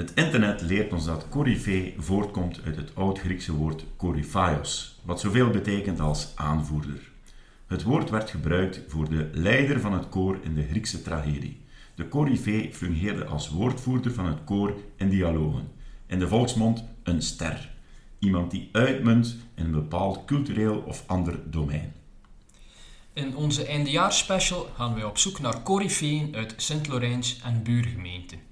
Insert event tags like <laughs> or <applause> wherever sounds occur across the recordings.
Het internet leert ons dat coryfee voortkomt uit het oud-Griekse woord koryphaios, wat zoveel betekent als aanvoerder. Het woord werd gebruikt voor de leider van het koor in de Griekse tragedie. De coryfee fungeerde als woordvoerder van het koor in dialogen. In de volksmond een ster. Iemand die uitmunt in een bepaald cultureel of ander domein. In onze eindejaarsspecial gaan wij op zoek naar coryfeeën uit Sint-Lorijns en buurgemeenten.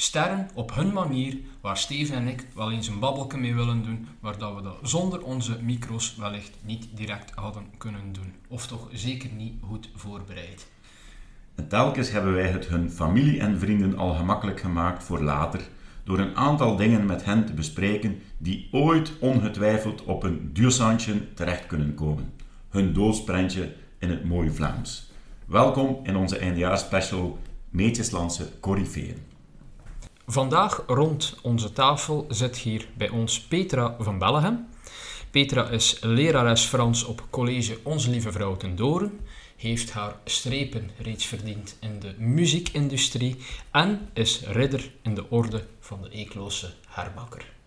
Sterren op hun manier, waar Steven en ik wel eens een babbelke mee willen doen, maar dat we dat zonder onze micro's wellicht niet direct hadden kunnen doen. Of toch zeker niet goed voorbereid. En telkens hebben wij het hun familie en vrienden al gemakkelijk gemaakt voor later, door een aantal dingen met hen te bespreken die ooit ongetwijfeld op een duursandje terecht kunnen komen. Hun doodsprentje in het mooie Vlaams. Welkom in onze eindejaarsspecial Meetjeslandse Corifeeën. Vandaag rond onze tafel zit hier bij ons Petra van Bellegem. Petra is lerares Frans op college Onze Lieve Vrouw ten Doren, heeft haar strepen reeds verdiend in de muziekindustrie en is ridder in de orde van de Eekloze Herbakker.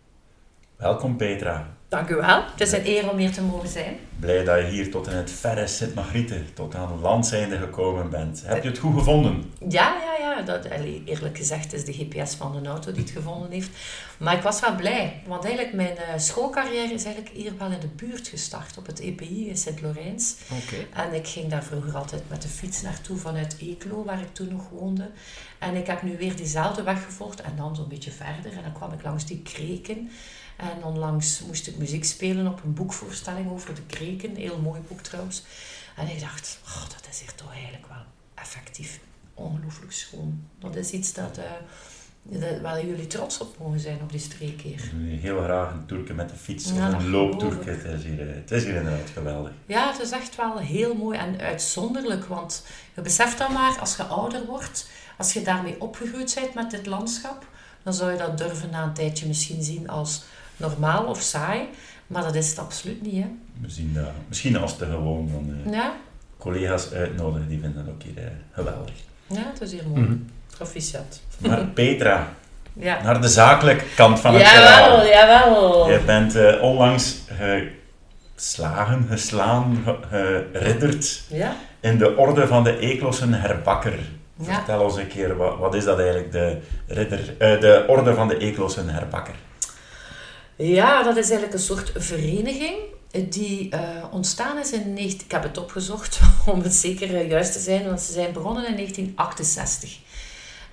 Welkom Petra. Dank u wel. Het is een eer om hier te mogen zijn. Blij dat je hier tot in het verre Sint-Margrieten, tot aan landzijde gekomen bent. Heb je het goed gevonden? Ja, ja, ja. Dat, eerlijk gezegd is de GPS van de auto die het gevonden heeft. Maar ik was wel blij, want eigenlijk mijn uh, schoolcarrière is eigenlijk hier wel in de buurt gestart, op het EPI in Sint-Lorijns. Okay. En ik ging daar vroeger altijd met de fiets naartoe vanuit Eeklo, waar ik toen nog woonde. En ik heb nu weer diezelfde weg gevolgd en dan zo'n beetje verder. En dan kwam ik langs die kreken. En onlangs moest ik muziek spelen op een boekvoorstelling over de kreken. Een heel mooi boek trouwens. En ik dacht, oh, dat is hier toch eigenlijk wel effectief ongelooflijk schoon. Dat is iets dat, uh, waar jullie trots op mogen zijn op die streek hier. Heel graag een toerke met de fiets of een looptoerke. Het is, hier, eh, het is hier inderdaad geweldig. Ja, het is echt wel heel mooi en uitzonderlijk. Want je beseft dan maar, als je ouder wordt, als je daarmee opgegroeid bent met dit landschap, dan zou je dat durven na een tijdje misschien zien als normaal of saai. Maar dat is het absoluut niet. Hè? We zien dat. Misschien als te gewoon van uh, ja. collega's uitnodigen, die vinden dat ook hier uh, geweldig. Ja, het is hier mooi. Mm Proficiat. Maar Petra, ja. naar de zakelijke kant van het jawel, Jawel, Je bent uh, onlangs geslagen, geslaan, geridderd ja? in de orde van de Eeklossen herbakker. Vertel ons een keer, wat, wat is dat eigenlijk, de, ridder, de orde van de Eeklossen herbakker? Ja, dat is eigenlijk een soort vereniging die uh, ontstaan is in 19... Ik heb het opgezocht <laughs> om het zeker eh, juist te zijn, want ze zijn begonnen in 1968.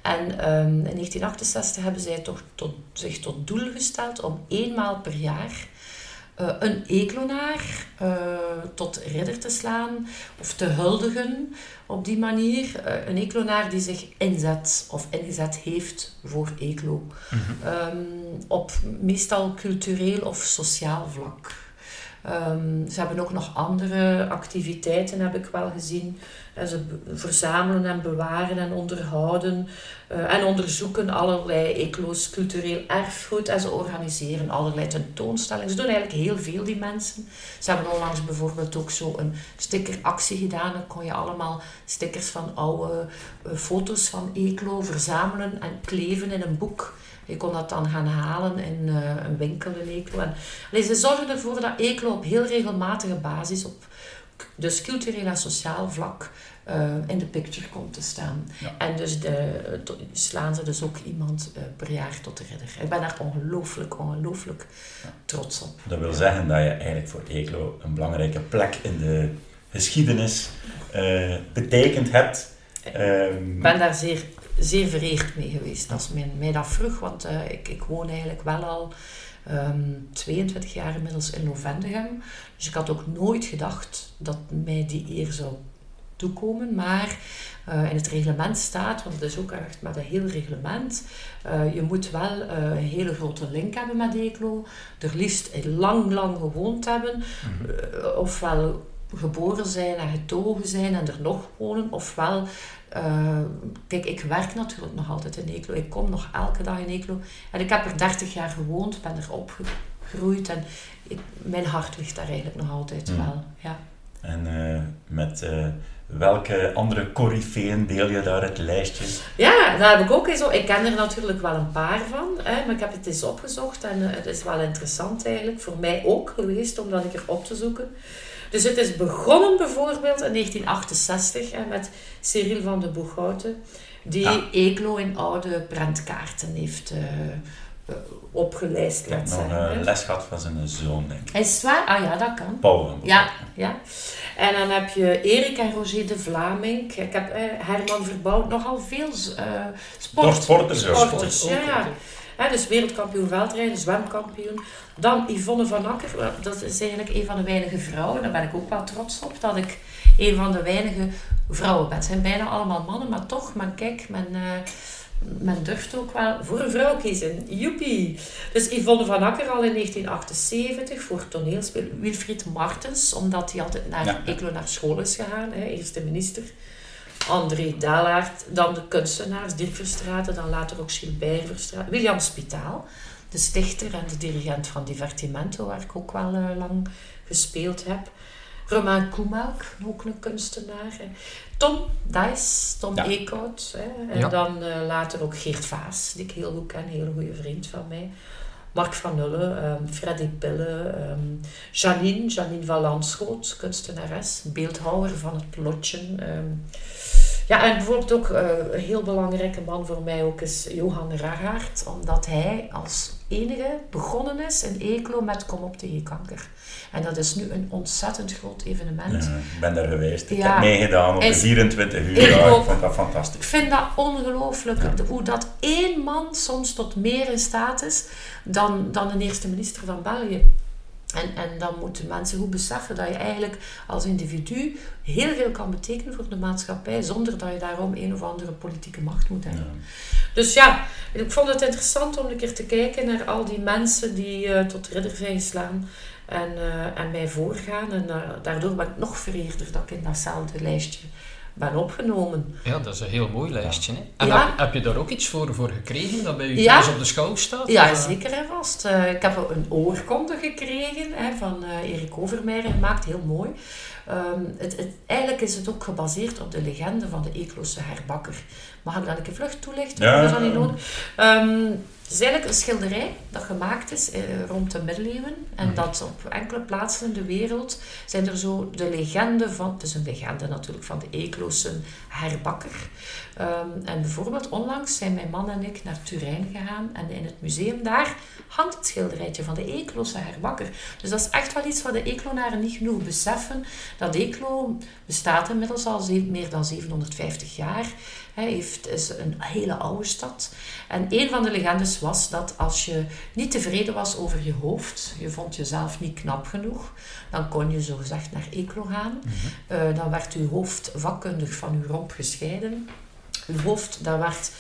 En um, in 1968 hebben zij toch tot, zich tot doel gesteld om eenmaal per jaar uh, een eklonaar uh, tot ridder te slaan of te huldigen op die manier. Uh, een eklonaar die zich inzet of ingezet heeft voor eklo. Mm -hmm. um, op meestal cultureel of sociaal vlak. Um, ze hebben ook nog andere activiteiten, heb ik wel gezien. En ze verzamelen en bewaren en onderhouden uh, en onderzoeken allerlei ecloos cultureel erfgoed. En ze organiseren allerlei tentoonstellingen. Ze doen eigenlijk heel veel, die mensen. Ze hebben onlangs bijvoorbeeld ook zo een stickeractie gedaan. Dan kon je allemaal stickers van oude uh, foto's van Eclo verzamelen en kleven in een boek. Je kon dat dan gaan halen in uh, een winkel in Eeklo. En, allee, ze zorgen ervoor dat Eeklo op heel regelmatige basis, op dus cultureel en sociaal vlak, uh, in de picture komt te staan. Ja. En dus de, slaan ze dus ook iemand uh, per jaar tot de ridder. Ik ben daar ongelooflijk, ongelooflijk ja. trots op. Dat wil zeggen dat je eigenlijk voor Eeklo een belangrijke plek in de geschiedenis betekend hebt. Ik ben daar zeer zeer vereerd mee geweest als men mij dat vroeg. Want uh, ik, ik woon eigenlijk wel al um, 22 jaar inmiddels in Lovendegem. Dus ik had ook nooit gedacht dat mij die eer zou toekomen. Maar uh, in het reglement staat, want het is ook echt met een heel reglement, uh, je moet wel uh, een hele grote link hebben met Eeklo. Er liefst lang, lang gewoond hebben. Mm -hmm. ofwel geboren zijn en getogen zijn en er nog wonen, ofwel uh, kijk, ik werk natuurlijk nog altijd in Eeklo. Ik kom nog elke dag in Eeklo. En ik heb er 30 jaar gewoond, ben er opgegroeid. En ik, mijn hart ligt daar eigenlijk nog altijd mm. wel. Ja. En uh, met uh, Welke andere coryfeeën deel je daar het lijstje? Ja, daar heb ik ook eens op. Ik ken er natuurlijk wel een paar van, hè, maar ik heb het eens opgezocht en uh, het is wel interessant eigenlijk. Voor mij ook geweest om dat ik er op te zoeken. Dus het is begonnen bijvoorbeeld in 1968 hè, met Cyril van de Boeghouten, die ja. Eeklo in oude prentkaarten heeft uh, uh, opgelijst. Ik heb nog een les gehad van zijn zoon, denk ik. Is het waar? Ah ja, dat kan. Paul. Ja, ja. En dan heb je Erik en Roger de Vlaming. Ik heb eh, Herman Verbouwd nogal veel uh, sport. sporters, sporters. Ja, ja. He, dus wereldkampioen veldrijden, zwemkampioen. Dan Yvonne van Akker, dat is eigenlijk een van de weinige vrouwen. Daar ben ik ook wel trots op, dat ik een van de weinige vrouwen ben. Het zijn bijna allemaal mannen, maar toch, maar kijk, men, uh, men durft ook wel voor een vrouw kiezen. Joepie! Dus Yvonne van Akker al in 1978 voor toneelspel. Wilfried Martens, omdat hij altijd naar ja. Eeklo naar school is gegaan, hè, eerste minister. André Dallaert, dan de kunstenaars, Dirk Verstraeten, dan later ook Gilbert Verstraeten. William Spitaal, de stichter en de dirigent van Divertimento, waar ik ook wel uh, lang gespeeld heb. Romain Koemelk, ook een kunstenaar. Hè. Tom Dijs, Tom ja. Eekhout. En ja. dan uh, later ook Geert Vaas, die ik heel goed ken, een hele goede vriend van mij. Mark van Nulle, um, Freddy Pille, um, Janine, Janine van Landschoot, kunstenares, beeldhouwer van het plotje. Um, ja, en bijvoorbeeld ook uh, een heel belangrijke man voor mij ook is Johan Ragaert, omdat hij als enige begonnen is in Eeklo met Kom op tegen kanker. En dat is nu een ontzettend groot evenement. Ja, ik ben daar geweest. Ik ja. heb meegedaan op de 24 uur. Ik, ja, ik vond dat fantastisch. Ik vind dat ongelooflijk. Hoe dat één man soms tot meer in staat is dan, dan een eerste minister van België. En, en dan moeten mensen goed beseffen dat je eigenlijk als individu heel veel kan betekenen voor de maatschappij, zonder dat je daarom een of andere politieke macht moet hebben. Ja. Dus ja, ik vond het interessant om een keer te kijken naar al die mensen die uh, tot ridder zijn geslaan en, uh, en mij voorgaan. En uh, daardoor ben ik nog vereerder dat ik in datzelfde lijstje ben opgenomen. Ja, dat is een heel mooi lijstje. Hè? En ja. heb, heb, je daar ook iets voor, voor gekregen, dat bij u ja. thuis op de schouw staat? Ja, zeker en vast. Uh, ik heb een oorkonde gekregen hè, van uh, Erik Overmeijer gemaakt, heel mooi. Um, het, het, eigenlijk is het ook gebaseerd op de legende van de Eeklosse herbakker. Mag ik dat een keer vlug toelichten? Ja. Dat is niet nodig. Um, het is eigenlijk een schilderij dat gemaakt is eh, rond de middeleeuwen. En mm. dat op enkele plaatsen in de wereld zijn er zo de legende van... Het is een legende natuurlijk van de Eeklosse herbakker. Um, en bijvoorbeeld onlangs zijn mijn man en ik naar Turijn gegaan. En in het museum daar hangt het schilderijtje van de Eeklosse herbakker. Dus dat is echt wel iets wat de Eekloonaren niet genoeg beseffen. Dat Eeklo bestaat inmiddels al meer dan 750 jaar. Hij heeft, is een hele oude stad. En een van de legendes was dat als je niet tevreden was over je hoofd, je vond jezelf niet knap genoeg, dan kon je zogezegd naar Eeklo gaan. Mm -hmm. uh, dan werd je hoofd vakkundig van je romp gescheiden. Je hoofd, daar werd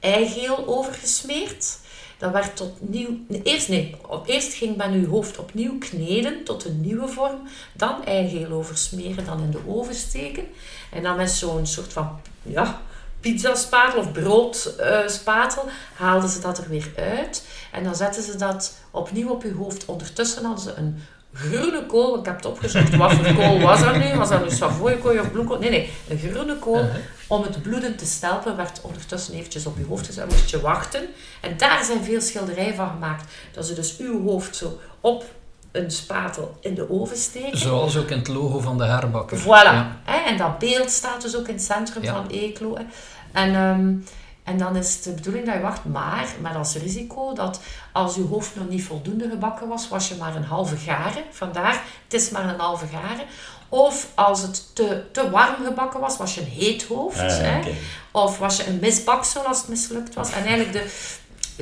eigeel over gesmeerd. Dat werd tot nieuw... Eerst, nee, eerst ging men uw hoofd opnieuw kneden tot een nieuwe vorm. Dan eigeel oversmeren, dan in de oven steken. En dan met zo'n soort van... Ja, pizzaspatel of broodspatel, uh, haalden ze dat er weer uit. En dan zetten ze dat opnieuw op je hoofd. Ondertussen hadden ze een groene kool. Ik heb het opgezocht. Wat voor kool was dat nu? Was dat nu savoyekool of bloemkool? Nee, nee. Een groene kool. Om het bloeden te stelpen werd ondertussen eventjes op je hoofd gezet. Moest je wachten. En daar zijn veel schilderijen van gemaakt. Dat ze dus uw hoofd zo op een spatel in de oven steken. Zoals ook in het logo van de herbakker. Voilà. Ja. En dat beeld staat dus ook in het centrum ja. van Eeklo. En, um, en dan is het de bedoeling dat je wacht, maar met als risico dat als je hoofd nog niet voldoende gebakken was, was je maar een halve garen. Vandaar, het is maar een halve garen. Of als het te, te warm gebakken was, was je een heet hoofd. Ah, hè? okay. Of was je een misbaksel als het mislukt was. En eigenlijk de,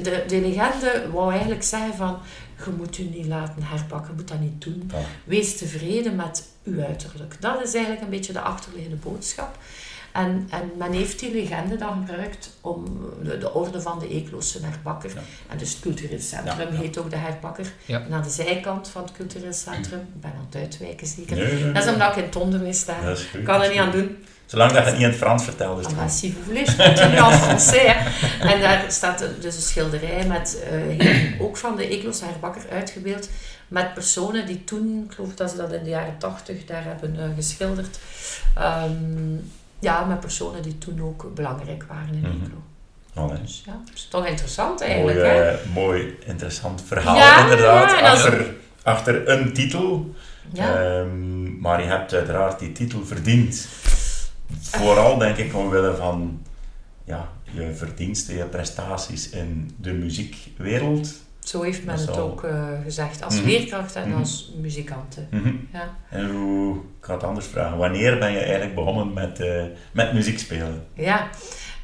de, de legende wou eigenlijk zeggen van je moet je niet laten herpakken, je moet dat niet doen. Ja. Wees tevreden met uw uiterlijk. Dat is eigenlijk een beetje de achterliggende boodschap. En, en men heeft die legende dan gebruikt om de, de orde van de Eeklosse herbakker. Ja. En dus het cultureel centrum Ja, heet ook de herbakker. Ja. En aan de zijkant van het cultureel centrum, ik ben aan het uitwijken zeker. Nee, nee, Dat is omdat ik in het onderwijs sta. Kan er niet aan doen. Zolang dat je het niet in het Frans vertelt, is het Ah, si vous voulez, je continue en français. Hè. En daar staat dus een schilderij met, eh, ook van de Eekloos Bakker uitgebeeld, met personen die toen, ik geloof dat ze dat in de jaren tachtig daar hebben eh, geschilderd, Ehm, ja, met personen die toen ook belangrijk waren in. Eeklo. Allee. Dus ja, dat is toch interessant Mooi, eigenlijk. hè? eh, mooi, interessant verhaal Ja, inderdaad. ja, is- achter, achter een titel. Ja. Ehm, maar je hebt uiteraard die titel verdiend. Vooral denk ik omwille van ja, je verdiensten, je prestaties in de muziekwereld. Zo heeft men het ook eh, gezegd, als Mhm. leerkracht en Mhm. als muzikanten. Mhm. Ja. En hoe, ik ga het anders vragen, wanneer ben je eigenlijk begonnen met, eh, met muziek spelen? Ja,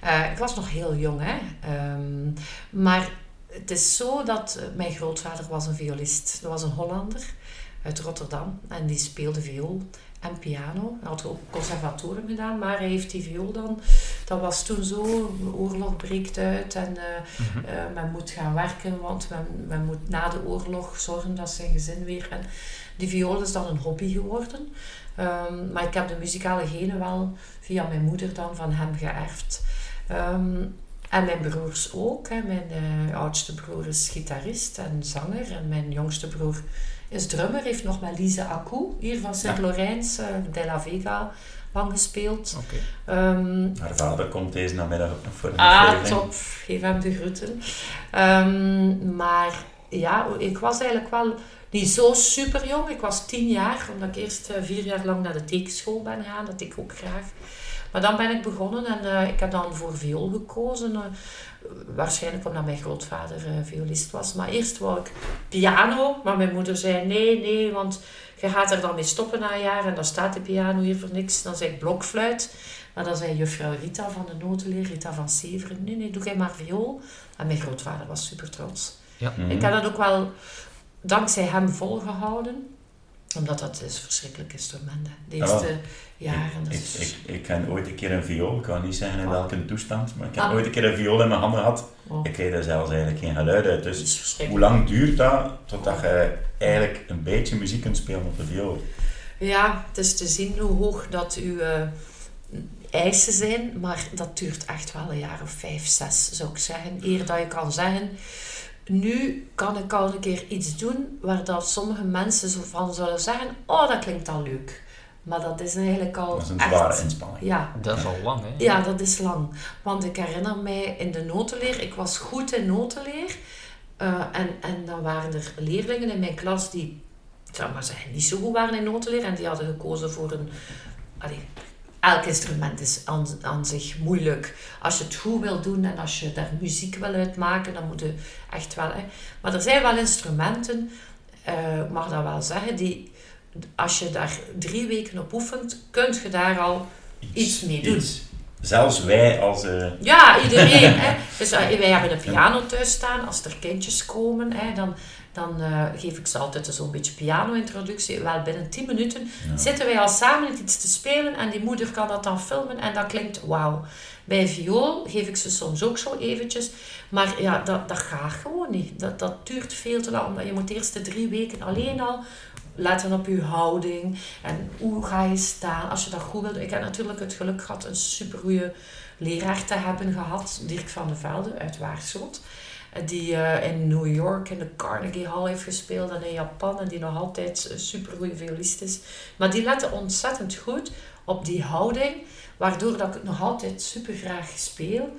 eh, ik was nog heel jong, hè. Ehm, maar het is zo dat mijn grootvader was een violist. Dat was een Hollander uit Rotterdam en die speelde viool en piano. Hij had ook conservatorium gedaan, maar hij heeft die viool dan... Dat was toen zo, de oorlog breekt uit en eh, Mhm. eh, men moet gaan werken, want men, men moet na de oorlog zorgen dat zijn gezin weer... En die viool is dan een hobby geworden. Ehm, maar ik heb de muzikale genen wel via mijn moeder dan van hem geërfd. Ehm, en mijn broers ook. Hè. Mijn eh, oudste broer is gitarist en zanger. En mijn jongste broer is drummer. Heeft nog met Lise Acou, hier van Sint-Lorijns, eh de la Vega, lang gespeeld. Oké. Ehm, Haar vader komt deze namiddag ook nog voor een Ah, aflevering. top. Geef hem de groeten. Ehm, maar ja, ik was eigenlijk wel niet zo super jong. Ik was tien jaar, omdat ik eerst eh, vier jaar lang naar de tekenschool ben gegaan. Dat ik ook graag. Maar dan ben ik begonnen en eh, ik heb dan voor viool gekozen. eh, waarschijnlijk omdat mijn grootvader eh, violist was. Maar eerst wou ik piano. Maar mijn moeder zei nee, nee, want je gaat er dan mee stoppen na een jaar. En dan staat de piano hier voor niks. Dan zei ik blokfluit. Maar dan zei juffrouw Rita van de notenleer, Rita van Severen, nee, nee, doe jij maar viool. En mijn grootvader was super trots. Mhm. Ik heb dat ook wel dankzij hem volgehouden. Omdat dat is een verschrikkelijk instrument. hè. De Ja. eerste jaren. Dat Ik, is... ik, ik ken ooit een keer een viool, ik kan niet zeggen in Ah. welke toestand, maar ik heb Ah. ooit een keer een viool in mijn handen gehad. Oh, Ik kreeg er zelfs eigenlijk geen geluid uit. Dus is hoe lang duurt dat totdat je eigenlijk een beetje muziek kunt spelen op de viool? Ja, het is te zien hoe hoog dat uw eh, eisen zijn. Maar dat duurt echt wel een jaar of vijf, zes, zou ik zeggen. Eer dat je kan zeggen... Nu kan ik al een keer iets doen waar dat sommige mensen zo van zullen zeggen... Oh, dat klinkt al leuk. Maar dat is eigenlijk al Dat is een echt... zware inspanning. Ja, Dat is al lang, hè? Ja, dat is lang. Want ik herinner mij in de notenleer, ik was goed in notenleer. Eh, en, en dan waren er leerlingen in mijn klas die, ik zou maar zeggen, niet zo goed waren in notenleer. En die hadden gekozen voor een... Allee, elk instrument is aan, aan zich moeilijk. Als je het goed wil doen en als je daar muziek wil uitmaken, dan moet je echt wel... Hè. Maar er zijn wel instrumenten, eh, ik mag dat wel zeggen, die... Als je daar drie weken op oefent, kun je daar al Iets mee doen. Zelfs wij als... eh, Ja, iedereen. Hè. <laughs> Dus eh, wij hebben een piano thuis staan. Als er kindjes komen, hè, dan, dan eh, geef ik ze altijd zo'n beetje piano-introductie. Wel binnen 10 minuten ja. zitten wij al samen iets te spelen en die moeder kan dat dan filmen en dat klinkt wauw. Bij viool geef ik ze soms ook zo eventjes. Maar ja, dat, dat gaat gewoon niet. Dat, dat duurt veel te lang. Omdat je moet de eerste drie weken alleen al letten op je houding. En hoe ga je staan. Als je dat goed wilt. Ik heb natuurlijk het geluk gehad een supergoeie leraar te hebben gehad. Dirk van de Velde uit Waarschoot. Die eh, in New York in de Carnegie Hall heeft gespeeld en in Japan. En die nog altijd een supergoeie violist is. Maar die lette ontzettend goed op die houding. Waardoor dat ik het nog altijd super graag speel.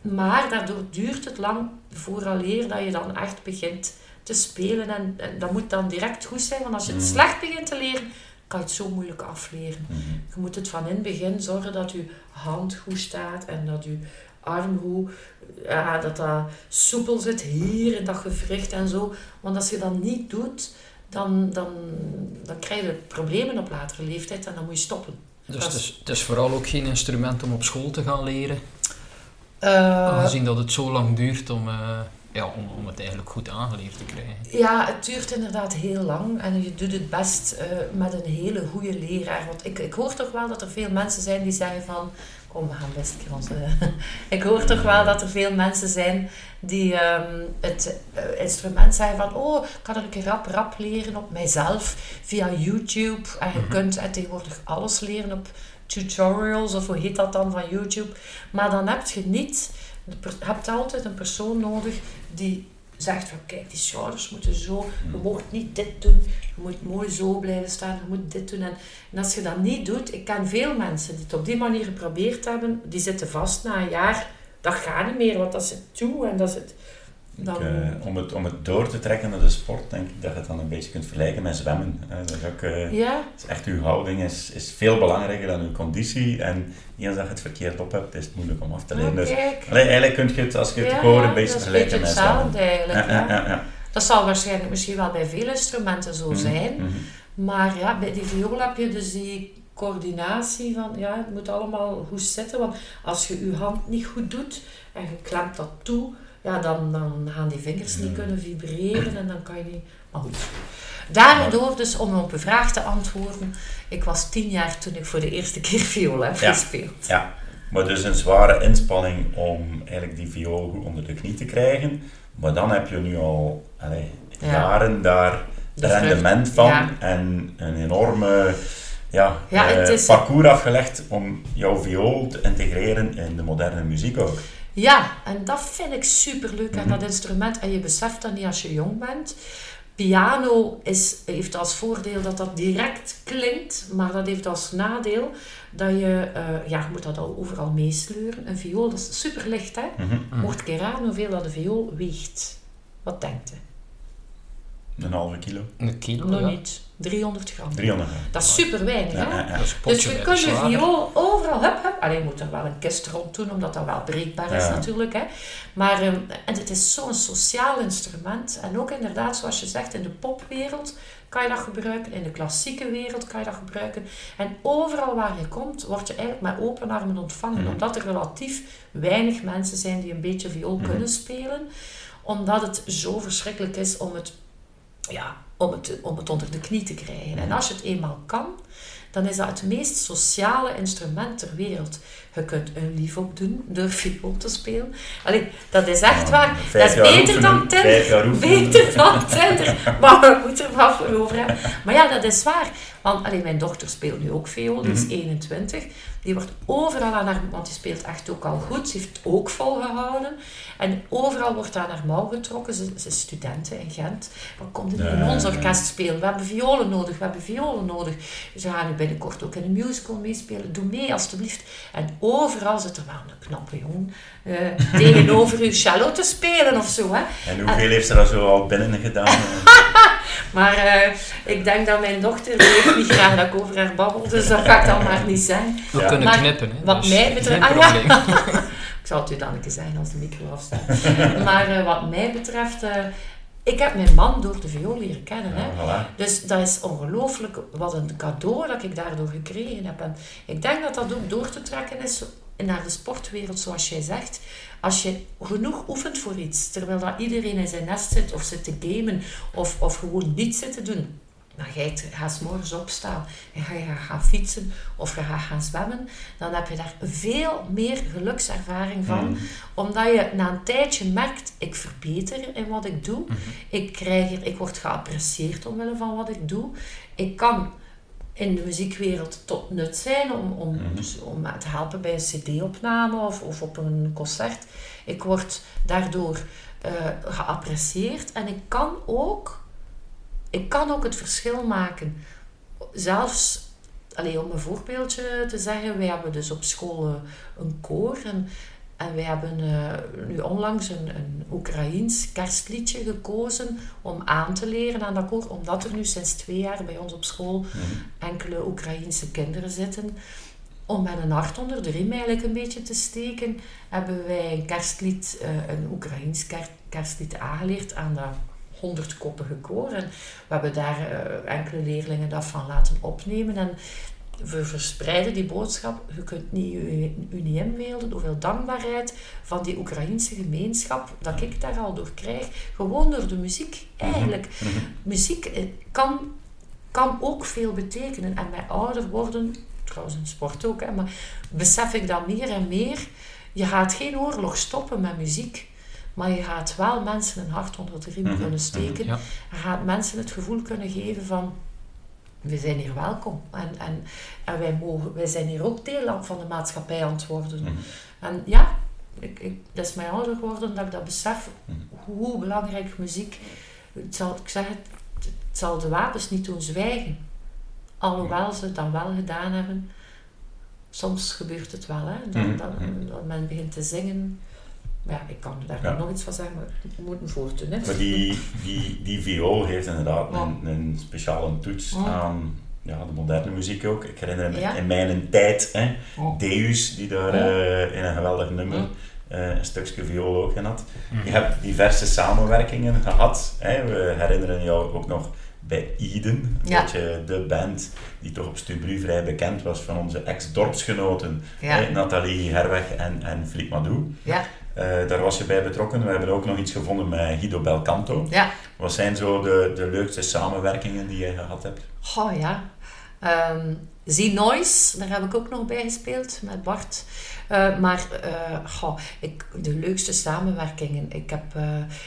Maar daardoor duurt het lang vooraleer dat je dan echt begint te spelen. En, en dat moet dan direct goed zijn. Want als je het Mm. slecht begint te leren, kan je het zo moeilijk afleren. Mhm. Je moet het van in het begin zorgen dat je hand goed staat en dat je arm goed, ja, dat dat soepel zit hier in dat gewricht en zo. Want als je dat niet doet, dan, dan, dan krijg je problemen op latere leeftijd en dan moet je stoppen. Dus het is- het is vooral ook geen instrument om op school te gaan leren. Eh, Aangezien dat het zo lang duurt om, eh, ja, om, om het eigenlijk goed aangeleerd te krijgen. Ja, het duurt inderdaad heel lang en je doet het best eh, met een hele goede leraar. Want ik, ik hoor toch wel dat er veel mensen zijn die zeggen van... Kom, we gaan best een keer onze... <laughs> ik hoor toch wel dat er veel mensen zijn die ehm, het eh, instrument zeggen van... Oh, ik kan er een rap rap leren op mijzelf via YouTube. En je Mhm. kunt eh, tegenwoordig alles leren op tutorials of hoe heet dat dan van YouTube. Maar dan heb je niet, je hebt altijd een persoon nodig die zegt van kijk, die schouders moeten zo, je mocht niet dit doen, je moet mooi zo blijven staan, je moet dit doen. En, en als je dat niet doet, ik ken veel mensen die het op die manier geprobeerd hebben, die zitten vast na een jaar, dat gaat niet meer, want dat zit toe en dat zit... Dan... Uh, om, het, om het door te trekken naar de sport, denk ik dat je het dan een beetje kunt vergelijken met zwemmen. dat is ook, uh, ja. is echt uw houding is, is veel belangrijker dan uw conditie. En eens dat je het verkeerd op hebt, is het moeilijk om af te leren. Oh, dus, allee, eigenlijk kun je het, als je het ja, gewoon een beetje vergelijken met zwemmen. eigenlijk. Ja, Dat zal waarschijnlijk misschien wel bij veel instrumenten zo zijn. Mm -hmm. Maar ja, bij die viool heb je dus die coördinatie van, ja, het moet allemaal goed zitten. Want als je je hand niet goed doet en je klemt dat toe, ja, dan, dan gaan die vingers niet kunnen vibreren en dan kan je niet... Maar goed. Daardoor dus, om op uw vraag te antwoorden, ik was tien jaar toen ik voor de eerste keer viool heb Ja. gespeeld. Ja, maar dus een zware inspanning om eigenlijk die viool goed onder de knie te krijgen. Maar dan heb je nu al Ja. jaren daar De rendement van ja. en een enorme ja, Ja, eh, het parcours afgelegd om jouw viool te integreren in de moderne muziek ook. Ja, en dat vind ik superleuk aan Mhm. dat instrument. En je beseft dat niet als je jong bent. Piano is, heeft als voordeel dat dat direct klinkt, maar dat heeft als nadeel dat je, eh, ja, je moet dat al overal meesleuren. Een viool, dat is super licht, hè? Mhm. Mocht ik raden hoeveel dat de viool weegt? Wat denkt u? Een halve kilo, Een kilo, Nog ja. niet. 300 gram. 300 gram. Dat is super weinig, Ja, hè? ja, Dus je kunt de slager. viool overal, hup, hup. Alleen je moet er wel een kist rond doen, omdat dat wel breekbaar is natuurlijk. Hè. Maar ehm, en het is zo'n sociaal instrument. En ook inderdaad, zoals je zegt, in de popwereld kan je dat gebruiken. In de klassieke wereld kan je dat gebruiken. En overal waar je komt, word je eigenlijk met open armen ontvangen. Mhm. Omdat er relatief weinig mensen zijn die een beetje viool Mhm. kunnen spelen. Omdat het zo verschrikkelijk is om het ja, om het, om het onder de knie te krijgen. En als je het eenmaal kan, dan is dat het meest sociale instrument ter wereld. Je kunt een lief opdoen door viool te spelen. Allee, dat is echt Ja, waar. Dat is beter oefenen, dan Tinder. Beter dan Tinder. Maar we moeten er wel voor over hebben. Maar ja, dat is waar. Want allee, mijn dochter speelt nu ook viool. Die is Mhm. 21. Die wordt overal aan haar... Want die speelt echt ook al goed. Ze heeft ook volgehouden. En overal wordt aan haar mouw getrokken. Ze, ze is studenten in Gent. Wat komt er in ons orkest spelen? We hebben violen nodig. We hebben violen nodig. Ze gaan nu binnenkort ook in een musical meespelen. Doe mee, alstublieft. En overal zit er wel een knappe jongen eh, tegenover u cello te spelen of zo. Hè. En hoeveel heeft ze daar zo al binnen gedaan? <laughs> Maar eh, ik denk dat mijn dochter niet graag dat ik over haar babbel. Dus dat ga ik dan maar niet zijn. Ja. Kunnen Maar knippen, hè. wat dus mij betreft- ah, ja. <laughs> Ik zal het u dan een keer zeggen als de micro afstaat. <laughs> maar eh, wat mij betreft, eh, ik heb mijn man door de viool leren kennen. Hè. Ja, voilà. Dus dat is ongelooflijk wat een cadeau dat ik daardoor gekregen heb. En ik denk dat dat ook door te trekken is naar de sportwereld, zoals jij zegt. Als je genoeg oefent voor iets, terwijl dat iedereen in zijn nest zit of zit te gamen of, of gewoon niets zit te doen. Dan ga je gaat morgens opstaan en ga je gaan fietsen of je gaat gaan zwemmen. Dan heb je daar veel meer gelukservaring van. Mhm. Omdat je na een tijdje merkt, ik verbeter in wat ik doe. Ik, krijg er, ik word geapprecieerd omwille van wat ik doe. Ik kan in de muziekwereld tot nut zijn om, om, Mhm. om te helpen bij een cd-opname of, of op een concert. Ik word daardoor eh, geapprecieerd en ik kan ook, ik kan ook het verschil maken. Zelfs, allee, om een voorbeeldje te zeggen, wij hebben dus op school eh, een koor en, en wij hebben eh, nu onlangs een, een Oekraïens kerstliedje gekozen om aan te leren aan dat koor, omdat er nu sinds twee jaar bij ons op school Mhm. enkele Oekraïense kinderen zitten. Om met een hart onder de riem eigenlijk een beetje te steken, hebben wij een kerstlied, eh, een Oekraïens ker- kerstlied aangeleerd aan dat honderdkoppige koor. En we hebben daar eh, enkele leerlingen dat van laten opnemen. En we verspreiden die boodschap. Je kunt niet u, u niet inbeelden hoeveel dankbaarheid van die Oekraïense gemeenschap dat ik daar al door krijg. Gewoon door de muziek eigenlijk. Mhm. Muziek eh, kan, kan ook veel betekenen. En bij ouder worden, trouwens in sport ook, hè, maar besef ik dat meer en meer. Je gaat geen oorlog stoppen met muziek. Maar je gaat wel mensen een hart onder de riem Mhm, kunnen steken. Ja. Je gaat mensen het gevoel kunnen geven van... we zijn hier welkom. En, en, en wij, mogen, wij zijn hier ook deel van de maatschappij aan het worden. Mhm. En ja, ik, ik, dat is mij ouder geworden dat ik dat besef, Mhm. hoe belangrijk muziek... Het zal, ik zeg het, het zal de wapens niet doen zwijgen. Alhoewel ze het dan wel gedaan hebben. Soms gebeurt het wel, hè. Dat, Mhm, dat, mhm. dat men begint te zingen. Ja, ik kan daar Ja. nog iets van zeggen, maar we moeten voortdoen, hè. Maar die, die, die viool heeft inderdaad Ja. een, een speciale toets Ja. aan ja, de moderne muziek ook. Ik herinner me Ja. in mijn tijd, hè, Ja. Deus, die daar Ja. eh, in een geweldig nummer Ja. eh, een stukje viool ook in had. Je hebt diverse samenwerkingen gehad. Hè. We herinneren jou ook nog bij Eden, Ja. beetje de band die toch op Stubru vrij bekend was van onze ex-dorpsgenoten, Ja. hè, Nathalie Herweg en, en Philippe Madou. Ja, Eh, daar was je bij betrokken. We hebben ook nog iets gevonden met Guido Belcanto. ja. Wat zijn zo de, de leukste samenwerkingen die jij gehad hebt? Oh ja. Ehm Z-Noise, daar heb ik ook nog bij gespeeld met Bart. Eh, maar goh, ik, de leukste samenwerkingen. Ik, heb,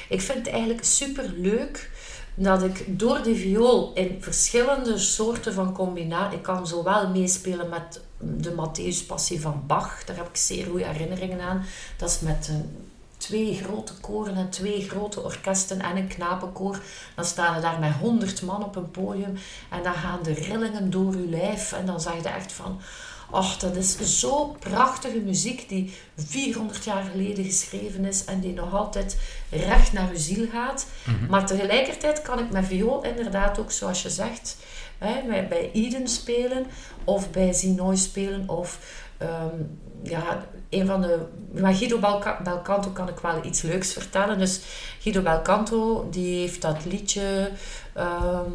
ik vind het eigenlijk super leuk dat ik door die viool in verschillende soorten van combinatie. Ik kan zowel meespelen met de Matthäus Passie van Bach, daar heb ik zeer goede herinneringen aan. Dat is met een twee grote koren en twee grote orkesten en een knapenkoor. Dan staan er daar met honderd man op een podium en dan gaan de rillingen door uw lijf en dan zeg je echt van... Och, dat is zo prachtige muziek die 400 jaar geleden geschreven is en die nog altijd recht naar uw ziel gaat. Maar tegelijkertijd kan ik met viool inderdaad ook, zoals je zegt, hè, bij, bij Eden spelen of bij Zinoy spelen of ehm, ja, een van de... Met Guido Belca- Belcanto kan ik wel iets leuks vertellen. Dus Guido Belcanto, die heeft dat liedje... ehm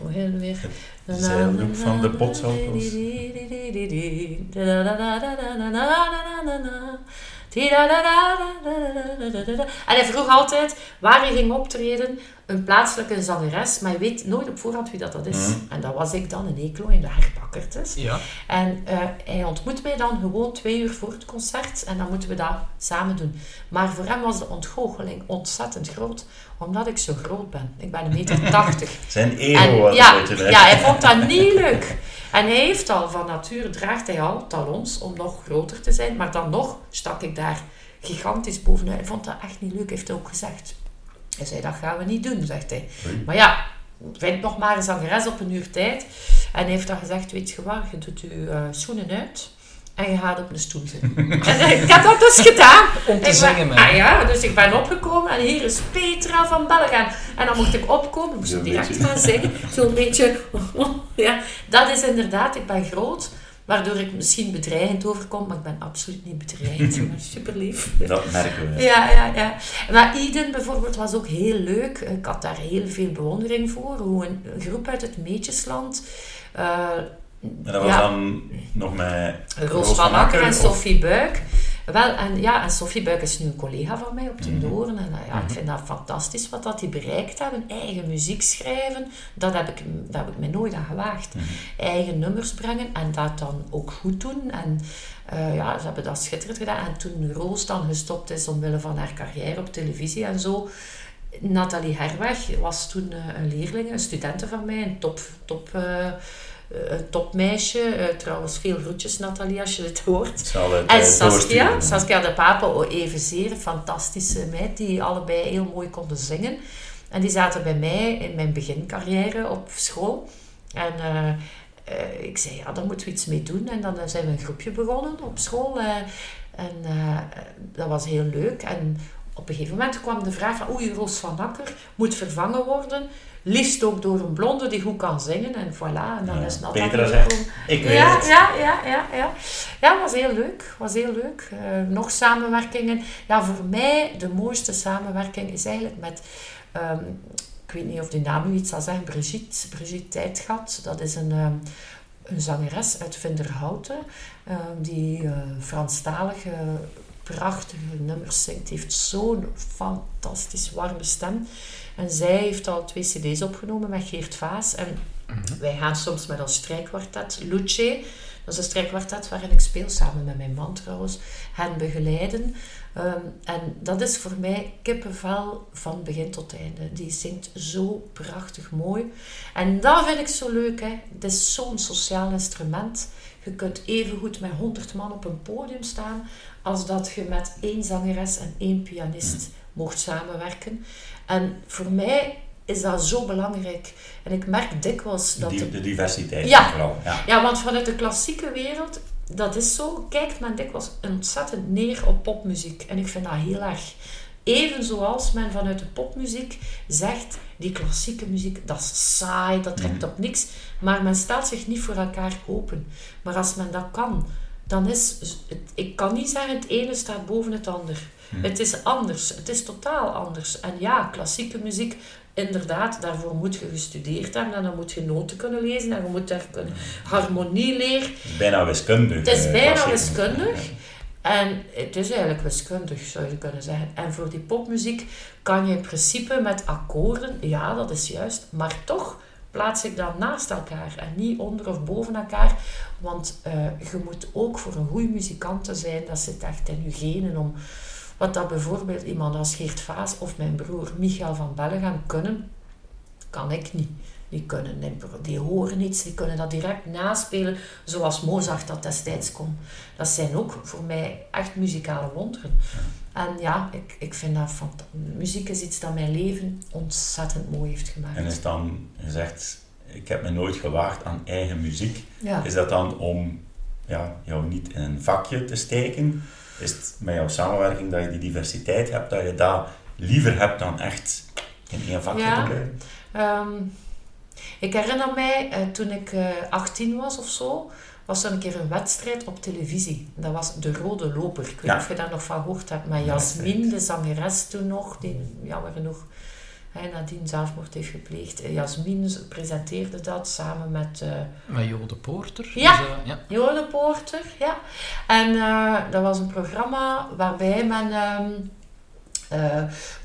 hoe heet het weer? Zeildoek van de potsalto's. En hij vroeg altijd waar hij ging optreden, een plaatselijke zangeres, maar je weet nooit op voorhand wie dat, dat is. Mhm. En dat was ik dan in Eeklo in de Herbakkertes. Ja. En eh, hij ontmoet mij dan gewoon twee uur voor het concert en dan moeten we dat samen doen. Maar voor hem was de ontgoocheling ontzettend groot, omdat ik zo groot ben. Ik ben een meter <laughs> tachtig. Zijn ego En, was ja, beetje... ja, hij vond dat niet leuk. En hij heeft al van nature, draagt hij al talons om nog groter te zijn, maar dan nog stak ik daar gigantisch bovenuit. Hij vond dat echt niet leuk, heeft hij ook gezegd. Hij zei, dat gaan we niet doen, zegt hij. Maar ja, vind nog maar een zangeres op een uur tijd. En hij heeft dan gezegd, weet je wat, je doet je eh, schoenen uit en je gaat op een stoel zitten. <laughs> en ik heb dat dus gedaan. Om te ben- zingen, man. Ah ja, dus ik ben opgekomen en hier is Petra van Bellegem. En dan mocht ik opkomen, moest ik direct gaan zingen. Zo'n beetje, <laughs> ja. Dat is inderdaad, ik ben groot, waardoor ik misschien bedreigend overkom, maar ik ben absoluut niet bedreigend. <laughs> Ben super lief. Dat merken we. Ja, ja, ja. Maar Eden bijvoorbeeld was ook heel leuk. Ik had daar heel veel bewondering voor. Hoe een groep uit het Meetjesland... eh, En dat was Ja. dan nog met Roos van Akker en Sophie Buik. Wel, en ja, en Sophie Buik is nu een collega van mij op de Mhm. Doorn. En eh, ja, ik vind dat fantastisch wat dat die bereikt hebben. Eigen muziek schrijven, dat heb ik, dat heb ik me nooit aan gewaagd. Mhm. Eigen nummers brengen en dat dan ook goed doen. En eh, ja, ze hebben dat schitterend gedaan. En toen Roos dan gestopt is omwille van haar carrière op televisie en zo... Nathalie Herweg was toen eh, een leerling, een studente van mij, een top, top, een topmeisje. Eh, trouwens, veel groetjes Nathalie als je het hoort. Ik zal het En eh, Saskia, doorsturen. Saskia de Pape evenzeer, een fantastische meid die allebei heel mooi konden zingen. En die zaten bij mij in mijn begincarrière op school. En eh, eh, ik zei, ja, daar moeten we iets mee doen. En dan eh, zijn we een groepje begonnen op school. eh, en eh, dat was heel leuk. En op een gegeven moment kwam de vraag van, oei, Roos van Akker moet vervangen worden. Liefst ook door een blonde die goed kan zingen. En voilà, en dan Ja, is Nathalie Petra zegt. Ik weet Ja, het. ja, ja, ja, ja. Ja, was heel leuk. Was heel leuk. Eh, nog samenwerkingen. Ja, voor mij de mooiste samenwerking is eigenlijk met, ehm, ik weet niet of die naam u iets zal zeggen, Brigitte, Brigitte Tijdgat. Dat is een, ehm, een zangeres uit Vinderhouten, ehm, die eh Franstalige prachtige nummers zingt. Die heeft zo'n fantastisch warme stem. En zij heeft al twee cd's opgenomen met Geert Vaas. En wij gaan soms met ons strijkkwartet, Luce, Dat is een strijkkwartet waarin ik speel, samen met mijn man trouwens, hen begeleiden. Ehm, en dat is voor mij kippenvel van begin tot einde. Die zingt zo prachtig mooi. En dat vind ik zo leuk. Hè. Het is zo'n sociaal instrument. Je kunt even goed met honderd man op een podium staan als dat je met één zangeres en één pianist mocht samenwerken. En voor mij is dat zo belangrijk. En ik merk dikwijls dat... De diversiteit Ja. vooral. Ja. ja, want vanuit de klassieke wereld, dat is zo, kijkt men dikwijls ontzettend neer op popmuziek. En ik vind dat heel erg. Even zoals men vanuit de popmuziek zegt, die klassieke muziek, dat is saai, dat trekt op niks. Maar men stelt zich niet voor elkaar open. Maar als men dat kan, dan is... Het, ik kan niet zeggen, het ene staat boven het ander. Het is anders. Het is totaal anders. En ja, klassieke muziek, inderdaad, daarvoor moet je gestudeerd hebben. En dan moet je noten kunnen lezen. En je moet daar kunnen harmonie leren. Het is bijna wiskundig. Het is eh, bijna wiskundig. En het is eigenlijk wiskundig, zou je kunnen zeggen. En voor die popmuziek kan je in principe met akkoorden, ja, dat is juist, maar toch plaats ik dat naast elkaar en niet onder of boven elkaar. Want eh, je moet ook voor een goede muzikant te zijn, dat zit echt in je genen om... Wat dat bijvoorbeeld iemand als Geert Vaas of mijn broer Michael van Bellegem kunnen, kan ik niet. Die kunnen die horen iets, die kunnen dat direct naspelen, zoals Mozart dat destijds kon. Dat zijn ook voor mij echt muzikale wonderen. En ja, ik, ik vind dat van muziek is iets dat mijn leven ontzettend mooi heeft gemaakt. En is dan gezegd, ik heb me nooit gewaagd aan eigen muziek. ja. Is dat dan om ja, jou niet in een vakje te steken? Is het met jouw samenwerking dat je die diversiteit hebt, dat je dat liever hebt dan echt in één vakje Ja. te blijven? Ehm, ik herinner mij, eh, toen ik eh 18 was of zo, was er een keer een wedstrijd op televisie. Dat was De Rode Loper. Ik weet Ja. niet of je daar nog van gehoord hebt. Met Ja, Jasmin, de zangeres toen nog, die jammer genoeg hè, nadien zelfmoord heeft gepleegd. Eh, Jasmin presenteerde dat samen met... eh, Met Jo de Poorter. Ja. Dus, eh, ja. Poorter, ja. En eh, dat was een programma waarbij men ehm, eh,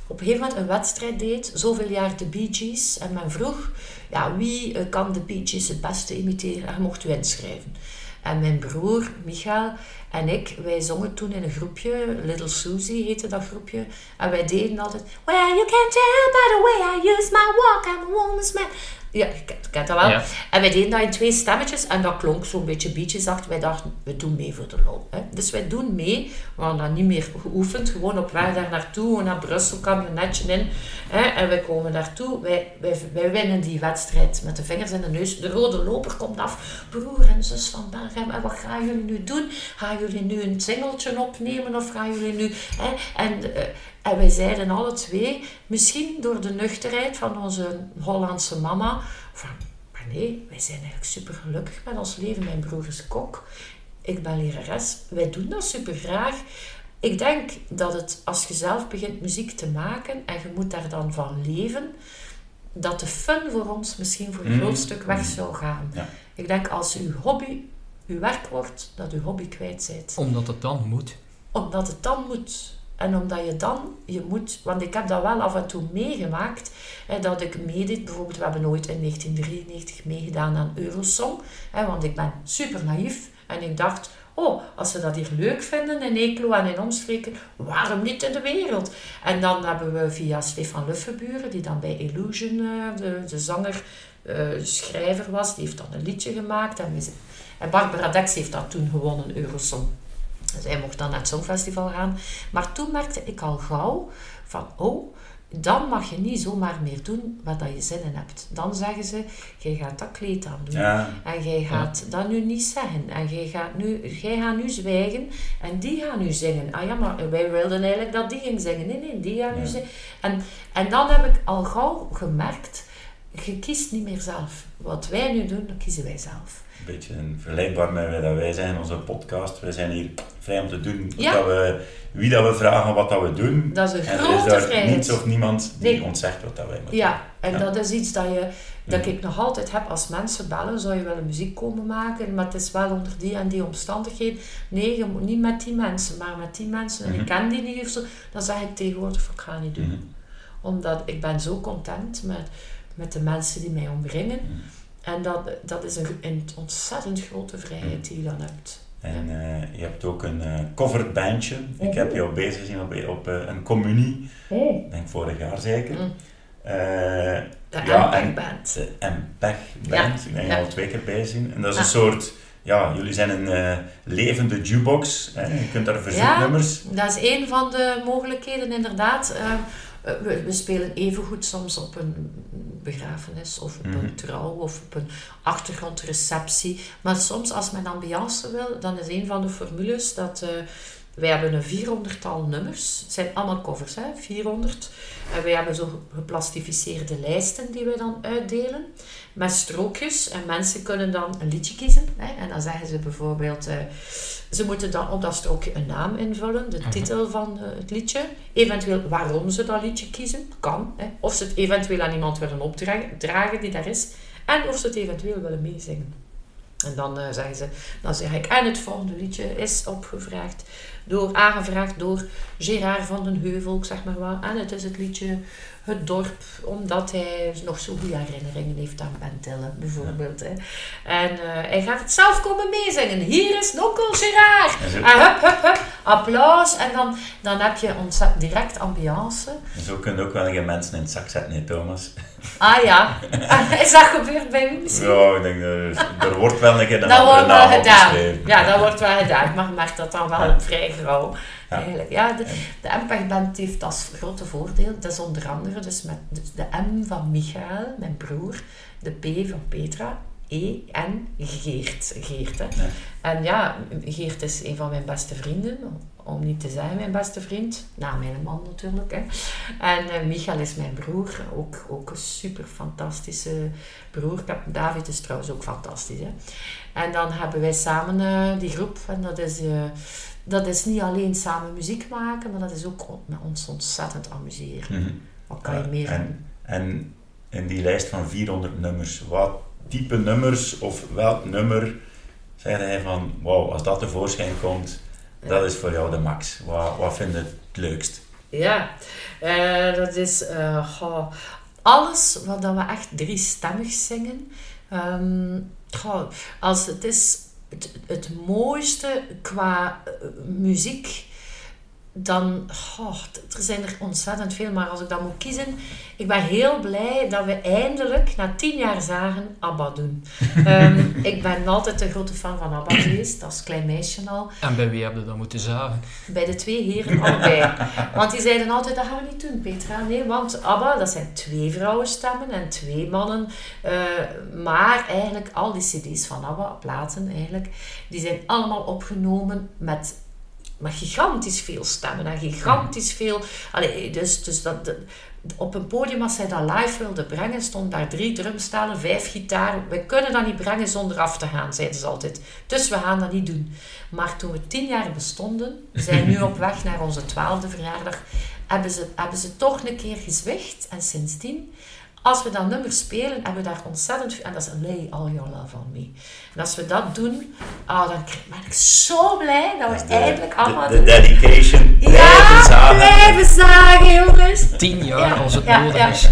op een gegeven moment een wedstrijd deed, zoveel jaar de Bee Gees. En men vroeg, ja, wie eh, kan de Bee Gees het beste imiteren? En mocht u inschrijven. En mijn broer, Michael, en ik, wij zongen toen in een groepje, Little Susie heette dat groepje. En wij deden altijd, Well, you can tell by the way I use my walk, I'm a woman's man. Ja, je kent, kent dat wel. Ja. En wij deden dat in twee stemmetjes en dat klonk zo'n beetje achter. Wij dachten, we doen mee voor de lol. Hè. Dus wij doen mee. We hadden dat niet meer geoefend. Gewoon op weg daar naartoe. Naar Brussel, camionetje in. Hè. En wij komen daartoe. Wij, wij, wij winnen die wedstrijd met de vingers in de neus. De rode loper komt af. Broer en zus van Berghem. En wat gaan jullie nu doen? Gaan jullie nu een singeltje opnemen? Of gaan jullie nu... Hè? En... eh, en wij zeiden alle twee, misschien door de nuchterheid van onze Hollandse mama, van, maar nee, wij zijn eigenlijk super gelukkig met ons leven. Mijn broer is kok, ik ben lerares, wij doen dat super graag. Ik denk dat het, als je zelf begint muziek te maken en je moet daar dan van leven, dat de fun voor ons misschien voor een Mhm. groot stuk weg zou gaan. Ja. Ik denk als uw hobby uw werk wordt, dat uw hobby kwijt bent Omdat het dan moet. omdat het dan moet. En omdat je dan, je moet, want ik heb dat wel af en toe meegemaakt, hè, dat ik meedeed. Bijvoorbeeld, we hebben ooit in 1993 meegedaan aan Eurosong, hè, want ik ben super naïef. En ik dacht, oh, als ze dat hier leuk vinden in Eeklo en in omstreken, waarom niet in de wereld? En dan hebben we via Stefan Luffenburen, die dan bij Illusion eh, de, de zanger, eh, schrijver was, die heeft dan een liedje gemaakt. En, en Barbara Dex heeft dat toen gewonnen, Eurosong. Hij mocht dan naar het Songfestival gaan. Maar toen merkte ik al gauw van, oh, dan mag je niet zomaar meer doen wat dat je zin in hebt. Dan zeggen ze, jij gaat dat kleed aan doen. Ja, En jij gaat dat nu niet zeggen. En jij gaat nu, jij gaat nu zwijgen en die gaan nu zingen. Ah ja, maar wij wilden eigenlijk dat die ging zingen. Nee, nee, die gaan nu Ja. zingen. En, en dan heb ik al gauw gemerkt, je kiest niet meer zelf. Wat wij nu doen, dat kiezen wij zelf. een beetje een vergelijkbaar met dat wij zijn in onze podcast. We zijn hier vrij om te doen Ja. dat we, wie dat we vragen wat dat we doen. Dat is een en er grote is daar niets of niemand die Nee. ons zegt wat dat wij moeten Ja, en Ja. dat is iets dat, je, dat Mhm. ik nog altijd heb als mensen bellen. Zou je willen muziek komen maken, maar het is wel onder die en die omstandigheden. Nee, je moet niet met die mensen, maar met die mensen. En Mhm. ik ken die niet of zo. Dan zeg ik tegenwoordig ik ga niet doen. Mhm. Omdat ik ben zo content met, met de mensen die mij omringen. Mhm. En dat, dat is een, een ontzettend grote vrijheid die je dan hebt. En uh, je hebt ook een uh, covered bandje. Ik Mhm. heb jou bezig gezien op, op uh, een communie. Oh. Denk vorig jaar zeker. Mm. De ja, en Band. de MPEG Band. Ik ben ja. al twee keer bij zien. En dat is Ah. een soort... Ja, jullie zijn een levende jukebox. Hè? Je kunt daar verzoeknummers... Ja, dat is een van de mogelijkheden inderdaad. Uh, we, we, spelen evengoed soms op een begrafenis of op Mhm. een trouw of op een achtergrondreceptie. Maar soms als men ambiance wil, dan is een van de formules dat... Uh, wij hebben een 400-tal nummers. Het zijn allemaal covers, hè? 400. En wij hebben zo geplastificeerde lijsten die we dan uitdelen. Met strookjes. En mensen kunnen dan een liedje kiezen. Hè? En dan zeggen ze bijvoorbeeld... Uh, ze moeten dan op dat strookje een naam invullen. De titel van uh, het liedje. Eventueel waarom ze dat liedje kiezen. Kan. Hè? Of ze het eventueel aan iemand willen opdragen die daar is. En of ze het eventueel willen meezingen. En dan uh, zeggen ze, dan zeg ik, en het volgende liedje is opgevraagd door, aangevraagd door Gerard van den Heuvel, ik zeg maar wat. En het is het liedje Het Dorp, omdat hij nog zo goede herinneringen heeft aan Bentelle, bijvoorbeeld. Hè. En uh, hij gaat het zelf komen meezingen. Hier is Nonkel Gerard. En hup, hup, hup, applaus. En dan, dan heb je direct ambiance. Zo kun je ook wel geen mensen in het zak zetten, Thomas. Ah ja, <laughs> is dat gebeurd bij u misschien? Ja, ik denk dat er wordt wel een keer een dat wordt wel gedaan. Ja, dat wordt wel gedaan, maar maakt dat dan wel Ja. vrij gauw. Ja. Eigenlijk. Ja, de, de MPEG-band heeft als grote voordeel, dat is onder andere dus met dus de M van Michael, mijn broer, de P van Petra, E en Geert. Geert hè. Ja. En ja, Geert is een van mijn beste vrienden, om niet te zijn mijn beste vriend, na mijn man natuurlijk. Hè. En uh, Michael is mijn broer, ook, ook een super fantastische broer. Ik heb, David is trouwens ook fantastisch. Hè. En dan hebben wij samen uh, die groep, en dat is, uh, dat is niet alleen samen muziek maken, maar dat is ook met ons ontzettend amuseren. Mm -hmm. Wat kan je meer en, en in die lijst van 400 nummers, wat type nummers of welk nummer zei hij van, wauw, als dat tevoorschijn komt, ja. dat is voor jou de max. Wat, wat vind je het leukst? Ja, uh, dat is uh, goh, alles wat we echt driestemmig zingen. Um, goh, als het is het, het mooiste qua uh, muziek, dan, oh, er zijn er ontzettend veel, maar als ik dat moet kiezen, ik ben heel blij dat we eindelijk, na tien jaar zagen, ABBA doen. um, <laughs> ik ben altijd een grote fan van ABBA geweest, als klein meisje al. En bij wie heb je dat moeten zagen? Bij de twee heren allebei. Want die zeiden altijd, dat gaan we niet doen, Petra. Nee, want ABBA, dat zijn twee vrouwenstemmen en twee mannen. Uh, maar eigenlijk, al die cd's van ABBA, platen eigenlijk, die zijn allemaal opgenomen met maar gigantisch veel stemmen en gigantisch veel. Allee, dus, dus dat, op een podium, als zij dat live wilde brengen, stonden daar drie drumstalen, vijf gitaren. We kunnen dat niet brengen zonder af te gaan, zeiden ze altijd. Dus we gaan dat niet doen. Maar toen we tien jaar bestonden, we zijn nu op weg naar onze twaalfde verjaardag, hebben ze, hebben ze toch een keer gezwicht. En sindsdien, als we dat nummer spelen, hebben we daar ontzettend veel... En dat is Lay All Your Love On Me. En als we dat doen, oh, dan ben ik zo blij dat we de, eindelijk allemaal... De, de dedication, ja, blijven zagen. blijven zagen, jongens. Tien jaar als het ja, nodig ja. is.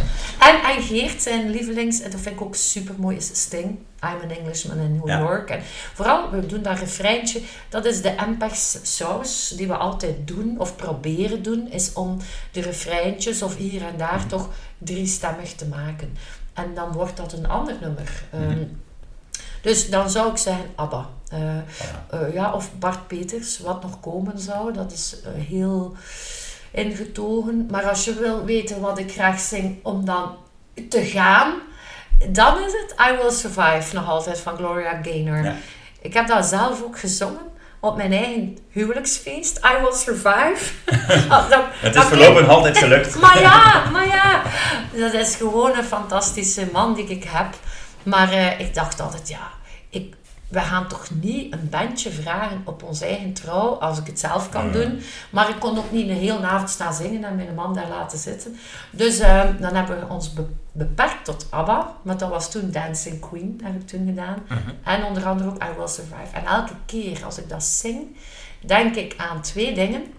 En, en Geert, zijn lievelings, en dat vind ik ook super mooi, is Sting. I'm an Englishman in New Ja. York. En vooral, we doen dat refreintje. Dat is de MPEG saus die we altijd doen, of proberen doen, is om de refreintjes of hier en daar toch driestemmig te maken. En dan wordt dat een ander nummer. Um, dus dan zou ik zeggen ABBA. Uh, uh, ja, of Bart Peters, wat nog komen zou. Dat is uh, heel ingetogen. Maar als je wil weten wat ik graag zing om dan te gaan, dan is het I Will Survive nog altijd van Gloria Gaynor. Ja. Ik heb dat zelf ook gezongen op mijn eigen huwelijksfeest. I Will Survive. <laughs> Ah, dat, Het is voorlopig altijd gelukt. <laughs> maar ja, maar ja. Dat is gewoon een fantastische man die ik heb. Maar uh, ik dacht altijd, ja, we gaan toch niet een bandje vragen op ons eigen trouw, als ik het zelf kan doen. Maar ik kon ook niet een hele avond staan zingen en mijn man daar laten zitten. Dus uh, dan hebben we ons be beperkt tot ABBA. Maar dat was toen Dancing Queen, heb ik toen gedaan. Mhm. En onder andere ook I Will Survive. En elke keer als ik dat zing, denk ik aan twee dingen.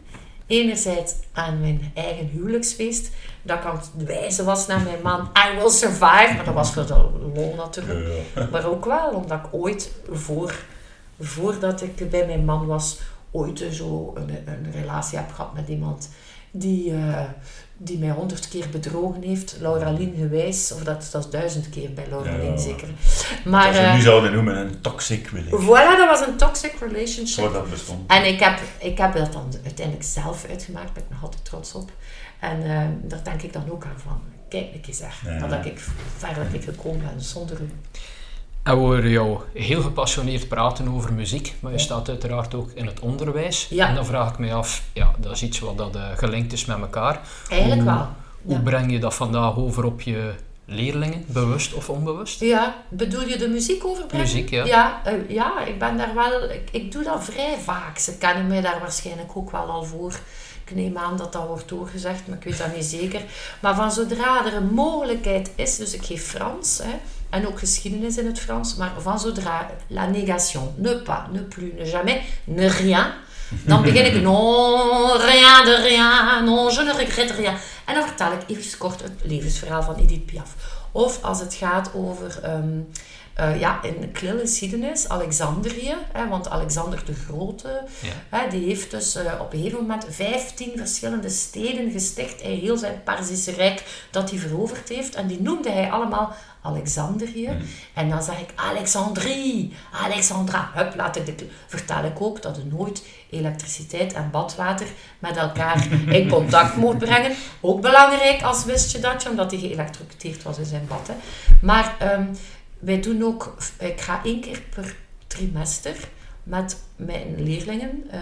Enerzijds aan mijn eigen huwelijksfeest, dat ik aan het wijzen was naar mijn man, I will survive, maar dat was voor de lol natuurlijk. Ja. <laughs> Maar ook wel omdat ik ooit, voor, voordat ik bij mijn man was, ooit zo een, een relatie heb gehad met iemand die, eh, die mij honderd keer bedrogen heeft. Laura Lien gewijs, of dat, dat is duizend keer bij Laura Ja. Lien zeker. Maar Wat ze eh, nu zouden noemen een toxic relationship. voilà, dat was een toxic relationship. Voor dat bestond. En ik heb, ik heb dat dan uiteindelijk zelf uitgemaakt, daar ben ik nog altijd trots op. En eh, daar denk ik dan ook aan van, kijk een keer zeg, Ja. dat ik ver dat ik gekomen ben zonder u. En we horen jou heel gepassioneerd praten over muziek, maar je staat uiteraard ook in het onderwijs. Ja. En dan vraag ik mij af, ja, dat is iets wat dat, eh, gelinkt is met elkaar. Eigenlijk Hoe- wel. Hoe Ja. breng je dat vandaag over op je leerlingen, bewust of onbewust? Ja, bedoel je de muziek overbrengen? Muziek, ja. Ja, eh, ja ik ben daar wel... Ik, ik doe dat vrij vaak. Ze kennen mij daar waarschijnlijk ook wel al voor. Ik neem aan dat dat wordt doorgezegd, maar ik weet dat niet zeker. Maar van zodra er een mogelijkheid is... Dus ik geef Frans, hè, en ook geschiedenis in het Frans. Maar van zodra la négation, ne pas, ne plus, ne jamais, ne rien... Dan begin ik, <laughs> non, rien de rien, non, je ne regrette rien. En dan vertel ik even kort het levensverhaal van Edith Piaf. Of als het gaat over, ehm, eh, ja, in geschiedenis, Alexandrië. Hè, want Alexander de Grote, Ja. hè, die heeft dus eh, op een gegeven moment 15 verschillende steden gesticht. Hij heel zijn Perzische Rijk dat hij veroverd heeft. En die noemde hij allemaal Alexandrië. En dan zeg ik Alexandrie, Alexandra. Hup, laat ik de, vertel ik ook dat er nooit elektriciteit en badwater met elkaar <laughs> in contact moet brengen. Ook belangrijk als wist je dat, je, omdat hij geëlektrocuteerd was in zijn bad. Hè. Maar ehm, wij doen ook, ik ga één keer per trimester met mijn leerlingen eh,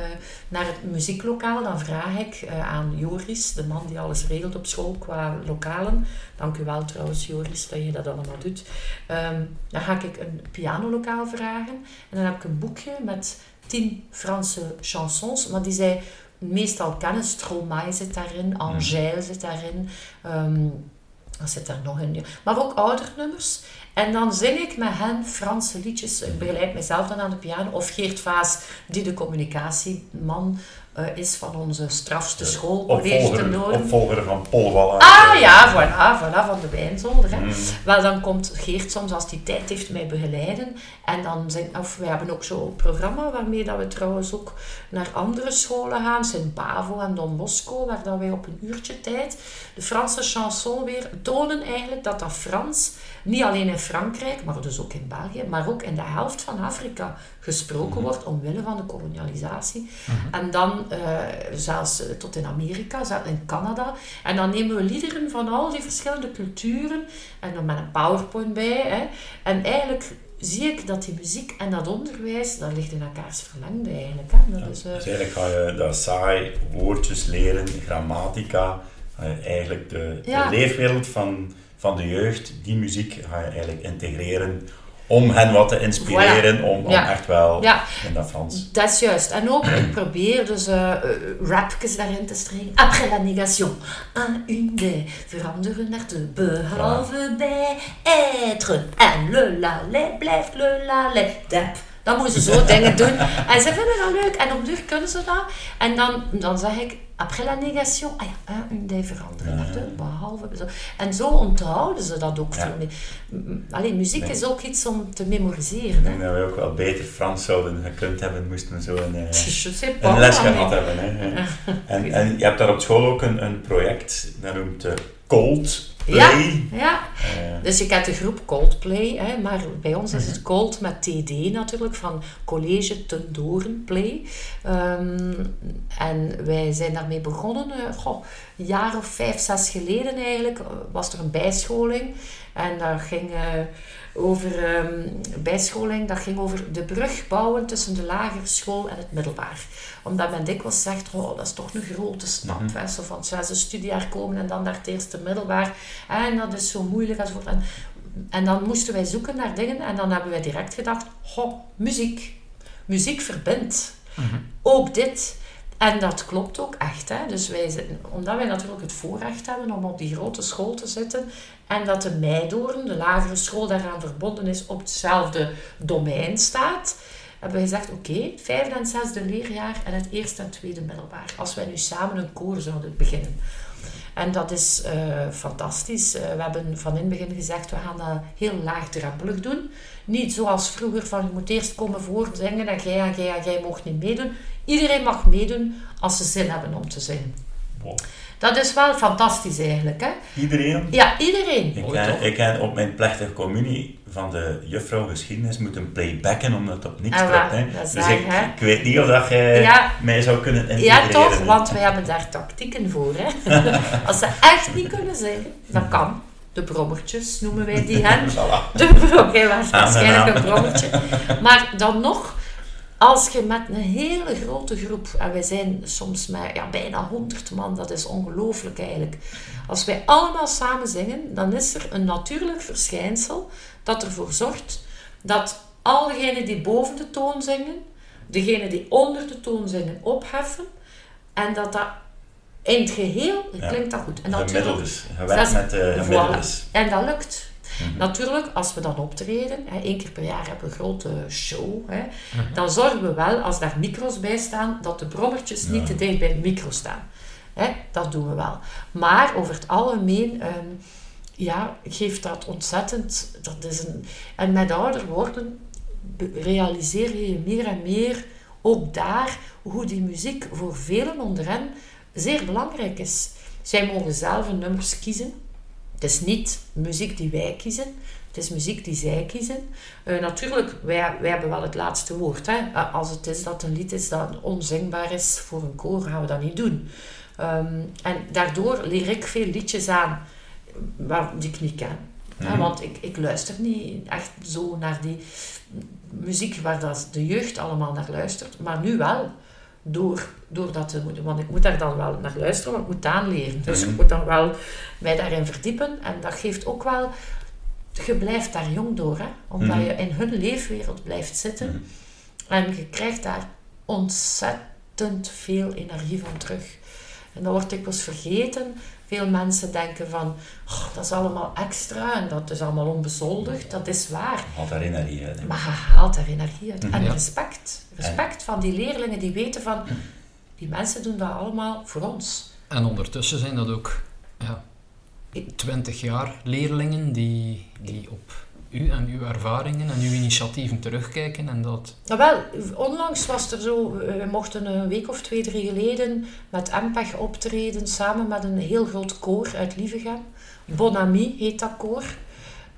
naar het muzieklokaal. Dan vraag ik eh, aan Joris, de man die alles regelt op school qua lokalen. Dank u wel trouwens Joris dat je dat allemaal doet. Ehm, dan ga ik een pianolokaal vragen. En dan heb ik een boekje met tien Franse chansons. Maar die zij meestal kennen. Stromae zit daarin, Angèle zit daarin. ehm, wat zit daar nog in? Maar ook oudere nummers. En dan zing ik met hen Franse liedjes. Ik begeleid mezelf dan aan de piano. Of Geert Vaas, die de communicatieman eh, is van onze strafste school, College Opvolger, Noorden. opvolger van Paul. Ah ja, voilà, voilà, van de wijnzolder. Hè. Mm. Wel, dan komt Geert soms als die tijd heeft mij begeleiden. En dan zijn, of wij hebben ook zo'n programma waarmee dat we trouwens ook naar andere scholen gaan. Sint Pavo en Don Bosco, waar dat wij op een uurtje tijd de Franse chanson weer tonen eigenlijk dat dat Frans niet alleen in Frankrijk, maar dus ook in België, maar ook in de helft van Afrika gesproken wordt omwille van de kolonialisatie. En dan eh, zelfs eh, tot in Amerika, zelfs in Canada. En dan nemen we liederen van al die verschillende culturen en dan met een powerpoint bij. Hè. En eigenlijk zie ik dat die muziek en dat onderwijs, dat ligt in elkaars verlengde eigenlijk. Hè. Dat is, eh, Dus eigenlijk ga je dat saai woordjes leren, grammatica, eigenlijk de, Ja. de leefwereld van, van de jeugd, die muziek ga je eigenlijk integreren om hen wat te inspireren, om, om Ja. echt wel ja, in dat Frans. Dat is juist. En ook, ik probeer dus uh, rapjes daarin te stringen. Après la négation, un, une, des, veranderen naar de behalve bij être. En le lalé blijft le lalé. Dep. Dan moeten ze zo <laughs> dingen doen. En ze vinden dat leuk. En op duur kunnen ze dat. En dan, dan zeg ik, après la négation, ah ja, des, veranderen de behalve. Zo. En zo onthouden ze dat ook Ja. veel meer. M- Allee, muziek Nee. is ook iets om te memoriseren. Ik Hè. denk dat we ook wel beter Frans zouden gekund hebben, moesten we zo een, eh, <laughs> een les gehad hebben. Hè. <laughs> En, en je hebt daar op school ook een, een project, dat noemt uh, Cold Ja, Play. ja. Eh, Dus je kent de groep Coldplay, hè, maar bij ons is het Cold met TD natuurlijk, van College Ten Doren Play. Ehm, en wij zijn daarmee begonnen, eh, goh, een jaar of vijf, zes geleden eigenlijk, eh, was er een bijscholing. En dat ging eh, over, ehm, bijscholing, dat ging over de brug bouwen tussen de lagere school en het middelbaar. Omdat men dikwijls zegt, oh, dat is toch een grote stap. Mhm. hè, zo van het zesde studiejaar komen en dan naar het eerste middelbaar. En dat is zo moeilijk enzovoort. En, en dan moesten wij zoeken naar dingen en dan hebben wij direct gedacht, goh, muziek. Muziek verbindt. Ook dit. En dat klopt ook echt. Hè? Dus wij omdat wij natuurlijk het voorrecht hebben om op die grote school te zitten en dat de Meidoorn, de lagere school, daaraan verbonden is, op hetzelfde domein staat, hebben we gezegd, oké, het vijfde en zesde leerjaar en het eerste en tweede middelbaar. Als wij nu samen een koor zouden beginnen. En dat is eh, fantastisch. Eh, we hebben van in het begin gezegd, we gaan dat heel laagdrempelig doen. Niet zoals vroeger van, je moet eerst komen voorzingen en jij en jij jij mocht niet meedoen. Iedereen mag meedoen als ze zin hebben om te zingen. Dat is wel fantastisch eigenlijk, hè? Iedereen? Ja, iedereen. Ik Mooi, toch? heb, ik heb op mijn plechtige communie van de juffrouw geschiedenis moeten playbacken omdat het op niks Ah, klopt. hè. dat is Dus waar, ik, hè? ik weet niet of dat jij Ja. mij zou kunnen Ja, integreren. toch? hè. Want wij hebben daar tactieken voor, hè? <laughs> Als ze echt niet kunnen zingen, dat kan. De brommertjes noemen wij die, hè? <laughs> Voilà. De brom, jij was waarschijnlijk een brommertje. Maar dan nog, als je met een hele grote groep, en wij zijn soms met ja, bijna 100 man, dat is ongelooflijk eigenlijk. Als wij allemaal samen zingen, dan is er een natuurlijk verschijnsel dat ervoor zorgt dat al degenen die boven de toon zingen, degenen die onder de toon zingen, opheffen. En dat dat in het geheel, Ja. klinkt dat goed. En Gemiddeld natuurlijk, is. Gewerkt Dat is- met de Voilà. gemiddeldes. en dat lukt. Mhm. Natuurlijk, als we dan optreden, hè, één keer per jaar hebben we een grote show, hè, dan zorgen we wel, als daar micro's bij staan, dat de brommertjes niet te dicht bij de micro staan. Hè, dat doen we wel. Maar over het algemeen ehm, ja, geeft dat ontzettend... Dat is een, en met ouder worden realiseer je je meer en meer, ook daar, hoe die muziek voor velen onder hen zeer belangrijk is. Zij mogen zelf hun nummers kiezen. Het is niet muziek die wij kiezen, het is muziek die zij kiezen. Eh, natuurlijk, wij, wij hebben wel het laatste woord. Hè. Eh, Als het is dat een lied is dat onzingbaar is voor een koor, gaan we dat niet doen. Ehm, en daardoor leer ik veel liedjes aan waar, die ik niet ken. Hè, Mhm. want ik, ik luister niet echt zo naar die muziek waar dat de jeugd allemaal naar luistert. Maar nu wel. Door, door dat te moeten. Want ik moet daar dan wel naar luisteren, want ik moet aanleren. Dus Mhm. ik moet dan wel mij daarin verdiepen. En dat geeft ook wel... Je blijft daar jong door, hè. Omdat Mhm. je in hun leefwereld blijft zitten. Mhm. En je krijgt daar ontzettend veel energie van terug. En dat wordt dikwijls vergeten. Veel mensen denken van, "Oh, dat is allemaal extra en dat is allemaal onbezoldigd. Dat is waar. Haalt daar energie uit. hè. Maar je haalt daar energie uit. En Ja. respect. Respect van die leerlingen die weten van, die mensen doen dat allemaal voor ons. En ondertussen zijn dat ook ja, 20 jaar leerlingen die, die op u en uw ervaringen en uw initiatieven terugkijken en dat... Nou wel, onlangs was er zo, we mochten een week of twee, drie geleden met MPEG optreden samen met een heel groot koor uit Lievegem. Bonami heet dat koor.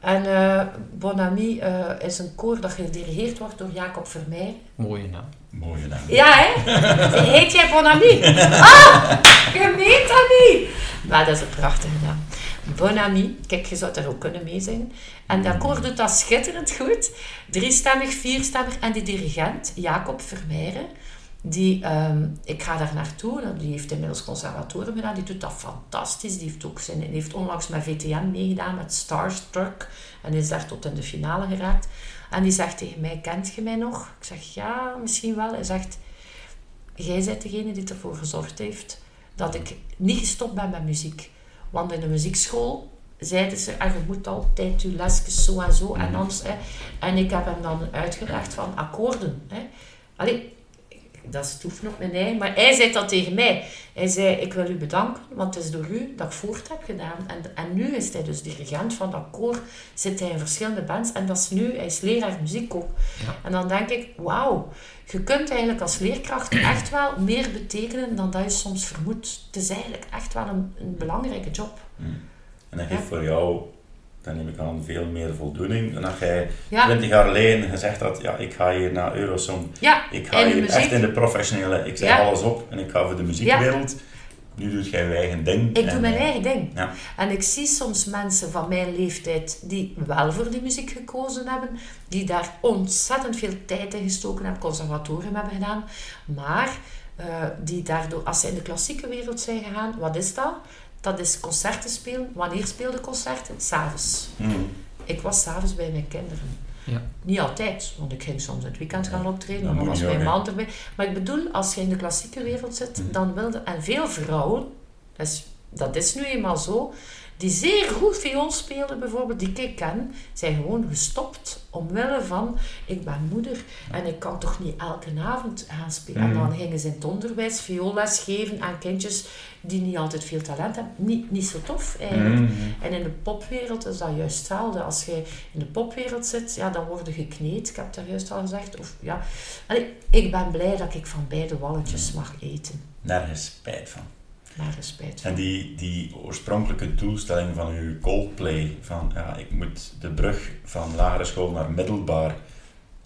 En eh Bonami eh, is een koor dat gedirigeerd wordt door Jacob Vermeij. Mooie naam. Mooie naam. Ja, hè? <laughs> Heet jij Bonami? Ah, je meent dat niet! Maar dat is een prachtige naam. Bonami, kijk, je zou daar ook kunnen meezingen. En dat koor doet dat schitterend goed. Driestemmig, vierstemmig. En die dirigent, Jacob Vermeijren, die, ehm, ik ga daar naartoe, die heeft inmiddels conservatorium gedaan, die doet dat fantastisch. Die heeft, ook zijn, die heeft onlangs met VTM meegedaan, met Starstruck, en is daar tot in de finale geraakt. En die zegt tegen mij, kent je mij nog? Ik zeg, ja, misschien wel. Hij zegt, jij bent degene die ervoor gezorgd heeft dat ik niet gestopt ben met muziek. Want in de muziekschool zeiden ze, ah, je moet altijd je lesjes zo en zo. En, anders, hè. en ik heb hem dan uitgelegd van akkoorden. Hè. Allee, dat is toef op mijn ei. Maar hij zei dat tegen mij. Hij zei, ik wil u bedanken, want het is door u dat ik voort heb gedaan. En, en nu is hij dus dirigent van dat koor. Zit hij in verschillende bands. En dat is nu, hij is leraar muziek ook. Ja. En dan denk ik, wauw. Je kunt eigenlijk als leerkracht <clears throat> echt wel meer betekenen dan dat je soms vermoedt. Het is eigenlijk echt wel een, een belangrijke job. En dat geeft Ja. voor jou, dan neem ik aan, veel meer voldoening dan dat jij Ja, 20 jaar geleden gezegd had, ja, ik ga hier naar Eurosong. ja Ik ga en hier muziek. echt in de professionele, ik zeg alles op en ik ga voor de muziekwereld. Nu doet jij je eigen ding. Ik en, doe mijn eh, eigen ding. Ja. En ik zie soms mensen van mijn leeftijd die wel voor die muziek gekozen hebben, die daar ontzettend veel tijd in gestoken hebben, conservatorium hebben gedaan, maar eh, die daardoor, als ze in de klassieke wereld zijn gegaan, wat is dat? Dat is concerten spelen. Wanneer speelde concerten? S'avonds. Mm. Ik was s'avonds bij mijn kinderen. Ja. Niet altijd, want ik ging soms in het weekend gaan optreden, maar dan was mijn man erbij. Maar ik bedoel, als je in de klassieke wereld zit, Mhm. dan wilde... En veel vrouwen, dat is, dat is nu eenmaal zo, die zeer goed viool speelden bijvoorbeeld, die ik ken, zijn gewoon gestopt omwille van, ik ben moeder en ik kan toch niet elke avond gaan spelen. En dan gingen ze in het onderwijs vioolles geven aan kindjes die niet altijd veel talent hebben. Niet, niet zo tof eigenlijk. En in de popwereld is dat juist hetzelfde. Als je in de popwereld zit, ja, dan word je gekneed. Ik heb dat juist al gezegd. Of, ja. Ik ben blij dat ik van beide walletjes mag eten. Nergens spijt van. Nergens spijt van. En die, die oorspronkelijke doelstelling van uw Coldplay, van ja, ik moet de brug van lagere school naar middelbaar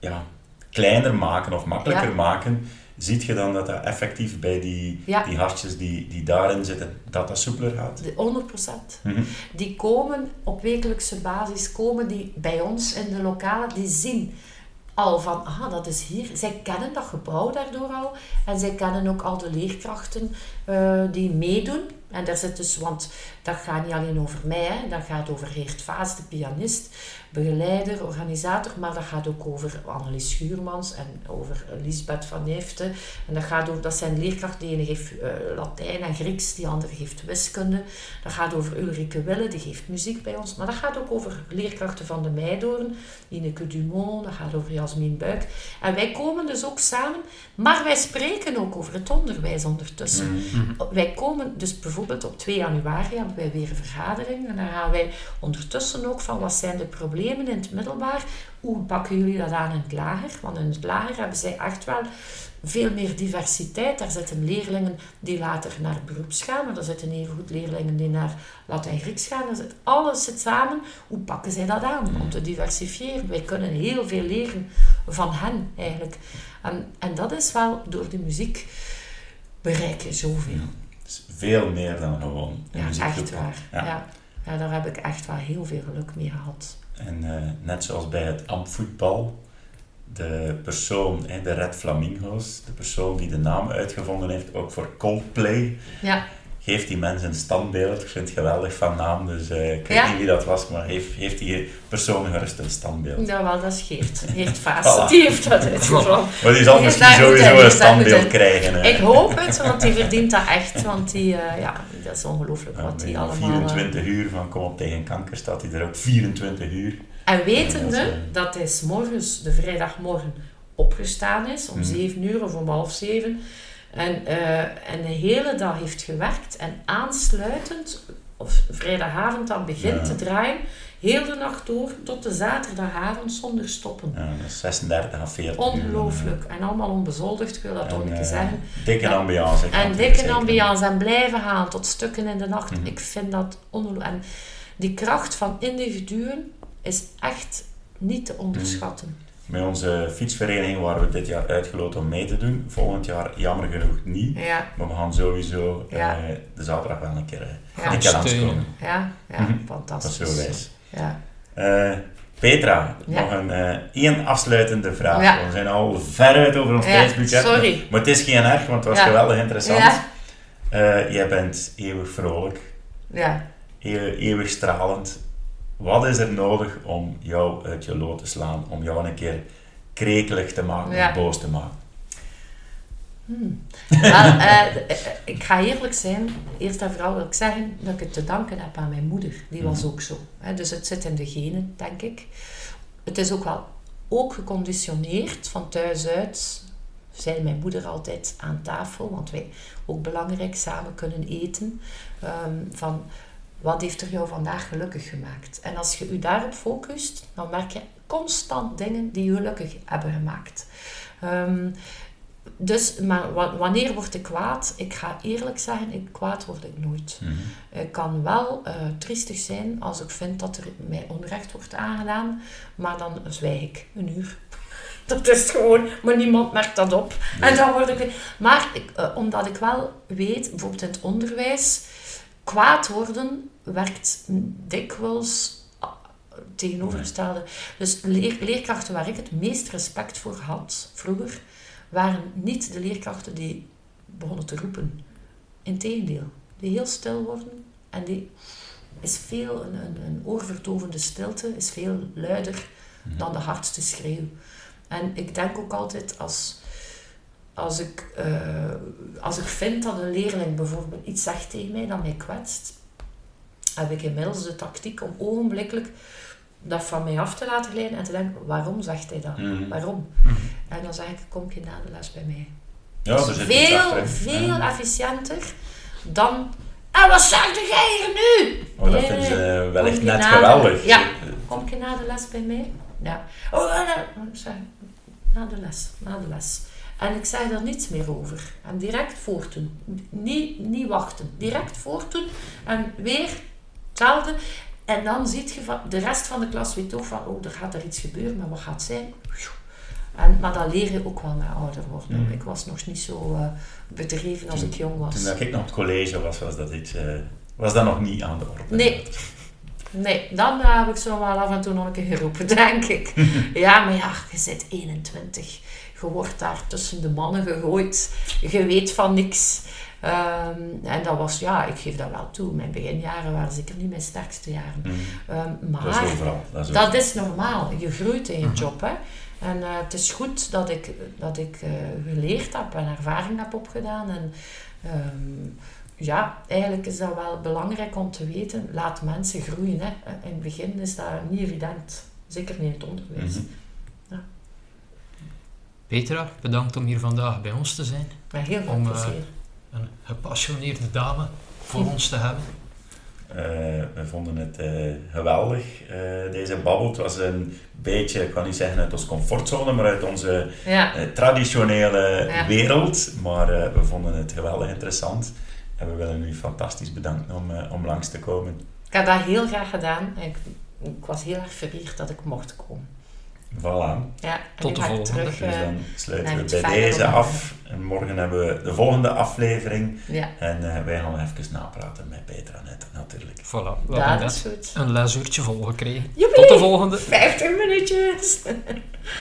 ja, kleiner maken of makkelijker Ja. maken, ziet je dan dat dat effectief bij die, Ja. die hartjes die, die daarin zitten, dat dat soepeler gaat? De 100%. Mhm. Die komen op wekelijkse basis, komen die bij ons in de lokalen, die zien al van, aha, dat is hier. Zij kennen dat gebouw daardoor al. En zij kennen ook al de leerkrachten eh, die meedoen. En daar zit dus, want dat gaat niet alleen over mij, hè. dat gaat over Geert Vaas, de pianist, begeleider, organisator, maar dat gaat ook over Annelies Schuurmans en over Lisbeth van Neeften. En dat, gaat over, dat zijn leerkrachten, de ene geeft eh, Latijn en Grieks, die andere geeft wiskunde. Dat gaat over Ulrike Wille, die geeft muziek bij ons. Maar dat gaat ook over leerkrachten van de Meidoorn, Ineke Dumont, dat gaat over Jasmin Buik. En wij komen dus ook samen, maar wij spreken ook over het onderwijs ondertussen. Wij komen dus bijvoorbeeld op 2 januari hebben wij weer een vergadering. En dan gaan wij ondertussen ook van wat zijn de problemen in het middelbaar. Hoe pakken jullie dat aan in het lager? Want in het lager hebben zij echt wel veel meer diversiteit. Daar zitten leerlingen die later naar beroeps gaan, maar er zitten evengoed leerlingen die naar Latijn-Grieks gaan. Zit, alles zit samen. Hoe pakken zij dat aan om te diversifiëren? Wij kunnen heel veel leren van hen eigenlijk. En, en dat is wel door de muziek bereik je zoveel. Veel meer dan gewoon Ja, muziekgroep. echt waar. Ja. Ja. Ja. daar heb ik echt wel heel veel geluk mee gehad. En eh, net zoals bij het amvoetbal, de persoon, de Red Flamingo's, de persoon die de naam uitgevonden heeft, ook voor Coldplay, Ja, geeft die mensen een standbeeld. Ik vind het geweldig van naam, dus eh, ik weet Ja. niet wie dat was, maar heeft, heeft die persoon gerust een standbeeld. ja wel, dat. <laughs> Geert Vaas, Voilà. die heeft dat uitgevonden. <laughs> Maar die zal Die misschien sowieso een standbeeld krijgen. hè. Ik hoop het, <laughs> want die verdient dat echt. Want die, eh, ja, dat is ongelooflijk Ja, wat die allemaal... eh, 24 uur van Kom op tegen kanker staat hij er ook 24 uur. En wetende Ja, dat is, eh, dat hij 's morgens, de vrijdagmorgen, opgestaan is, om Mhm. 7 uur of om half 7. En, eh, en de hele dag heeft gewerkt en aansluitend, of vrijdagavond dan begint Ja. te draaien, heel de nacht door tot de zaterdagavond zonder stoppen. Ja, dat is 36 à 40 uur. Ongelooflijk. En allemaal onbezoldigd, ik wil dat toch En, een keer eh, zeggen. Dikke Ja. ambiance. En dikke ambiance en blijven gaan tot stukken in de nacht. Mhm. Ik vind dat ongelooflijk. En die kracht van individuen is echt niet te onderschatten. Met onze fietsvereniging waren we dit jaar uitgeloten om mee te doen. Volgend jaar jammer genoeg niet. Ja, Maar we gaan sowieso Ja. eh, de zaterdag wel een keer eh, Ja. een keer ja, ja, Mhm. Dat is fantastisch. zo wijs. Ja. Eh, Petra, Ja. nog een eh, één afsluitende vraag. Ja. We zijn al veruit over ons Ja, tijdsbudget. sorry. Maar het is geen erg, want het was Ja. geweldig interessant. Ja. Eh, jij bent eeuwig vrolijk, Ja. eeuw- eeuwig stralend. Wat is er nodig om jou uit je lood te slaan? Om jou een keer krekelig te maken Ja. of boos te maken? Hmm. Wel, eh, eh, ik ga eerlijk zijn. Eerst en vooral wil ik zeggen dat ik het te danken heb aan mijn moeder. Die was ook zo. Hè. Dus het zit in de genen, denk ik. Het is ook wel ook geconditioneerd van thuis uit. Zei mijn moeder altijd aan tafel, want wij ook belangrijk samen kunnen eten. Ehm, van wat heeft er jou vandaag gelukkig gemaakt? En als je je daarop focust, dan merk je constant dingen die je gelukkig hebben gemaakt. Ehm, dus, maar wa- wanneer word ik kwaad? Ik ga eerlijk zeggen, ik, kwaad word ik nooit. Mhm. Ik kan wel eh triestig zijn als ik vind dat er mij onrecht wordt aangedaan, maar dan zwijg ik een uur. <laughs> Dat is gewoon, maar niemand merkt dat op. En dan word ik... Maar ik, eh, omdat ik wel weet, bijvoorbeeld in het onderwijs, kwaad worden werkt dikwijls ah, tegenovergestelde. Dus leer- leerkrachten waar ik het meest respect voor had vroeger, waren niet de leerkrachten die begonnen te roepen. Integendeel, die heel stil worden en die is veel, een, een, een oorverdovende stilte is veel luider dan de hardste schreeuw. En ik denk ook altijd als, als, ik, eh, als ik vind dat een leerling bijvoorbeeld iets zegt tegen mij dat mij kwetst, heb ik inmiddels de tactiek om ogenblikkelijk dat van mij af te laten glijden en te denken, waarom zegt hij dat? Mhm. Waarom? Mhm. En dan zeg ik, kom je na de les bij mij. Ja, Dat is veel, veel Ja. efficiënter dan, en wat zeg jij hier nu? Oh, dat vinden ze wel echt net na de- geweldig. Ja. Kom je na de les bij mij? Ja. Oh. Ik zeg, na de les, na de les. En ik zeg er niets meer over. En direct voortdoen. Niet, niet wachten. Direct voortdoen. En weer hetzelfde. En dan ziet je van, de rest van de klas weet ook van, oh, er gaat er iets gebeuren, maar wat gaat het zijn? En, maar dat leer je ook wel met ouder worden. Mhm. Ik was nog niet zo eh, bedreven als ik jong was. Toen dat ik nog op het college was, was dat, iets, eh, was dat nog niet aan de orde. Nee. Nee, dan eh, heb ik zo wel af en toe nog een keer geroepen, <laughs> denk ik. <laughs> ja, maar ja, je zit 21. Je wordt daar tussen de mannen gegooid. Je weet van niks. Ehm, en dat was, ja, ik geef dat wel toe. Mijn beginjaren waren zeker niet mijn sterkste jaren. Mhm. Ehm, Dat is maar overal. Dat is dat is normaal. Je groeit in je job. Hè? En eh, het is goed dat ik, dat ik eh, geleerd heb en ervaring heb opgedaan. En ehm, ja, eigenlijk is dat wel belangrijk om te weten. Laat mensen groeien. Hè? In het begin is dat niet evident. Zeker niet in het onderwijs. Mhm. Petra, bedankt om hier vandaag bij ons te zijn. Met heel veel Om, eh, plezier. Een gepassioneerde dame voor ons te hebben. Eh, we vonden het eh, geweldig, eh, deze babbel. Het was een beetje, ik kan niet zeggen uit onze comfortzone, maar uit onze ja. eh, traditionele Ja. wereld. Maar eh, we vonden het geweldig interessant. En we willen u fantastisch bedanken om, om langs te komen. Ik heb dat heel graag gedaan. Ik, ik was heel erg vereerd dat ik mocht komen. Voilà. Ja, Tot de volgende. Terug, Dus eh, dan sluiten naar we het bij deze op. af. En morgen hebben we de volgende aflevering. ja, En eh, wij gaan even napraten met Petra net, natuurlijk. Voilà, we ja, hebben dat is net goed. een lesuurtje vol gekregen. Joepie! Tot de volgende. 50 minuutjes. <laughs>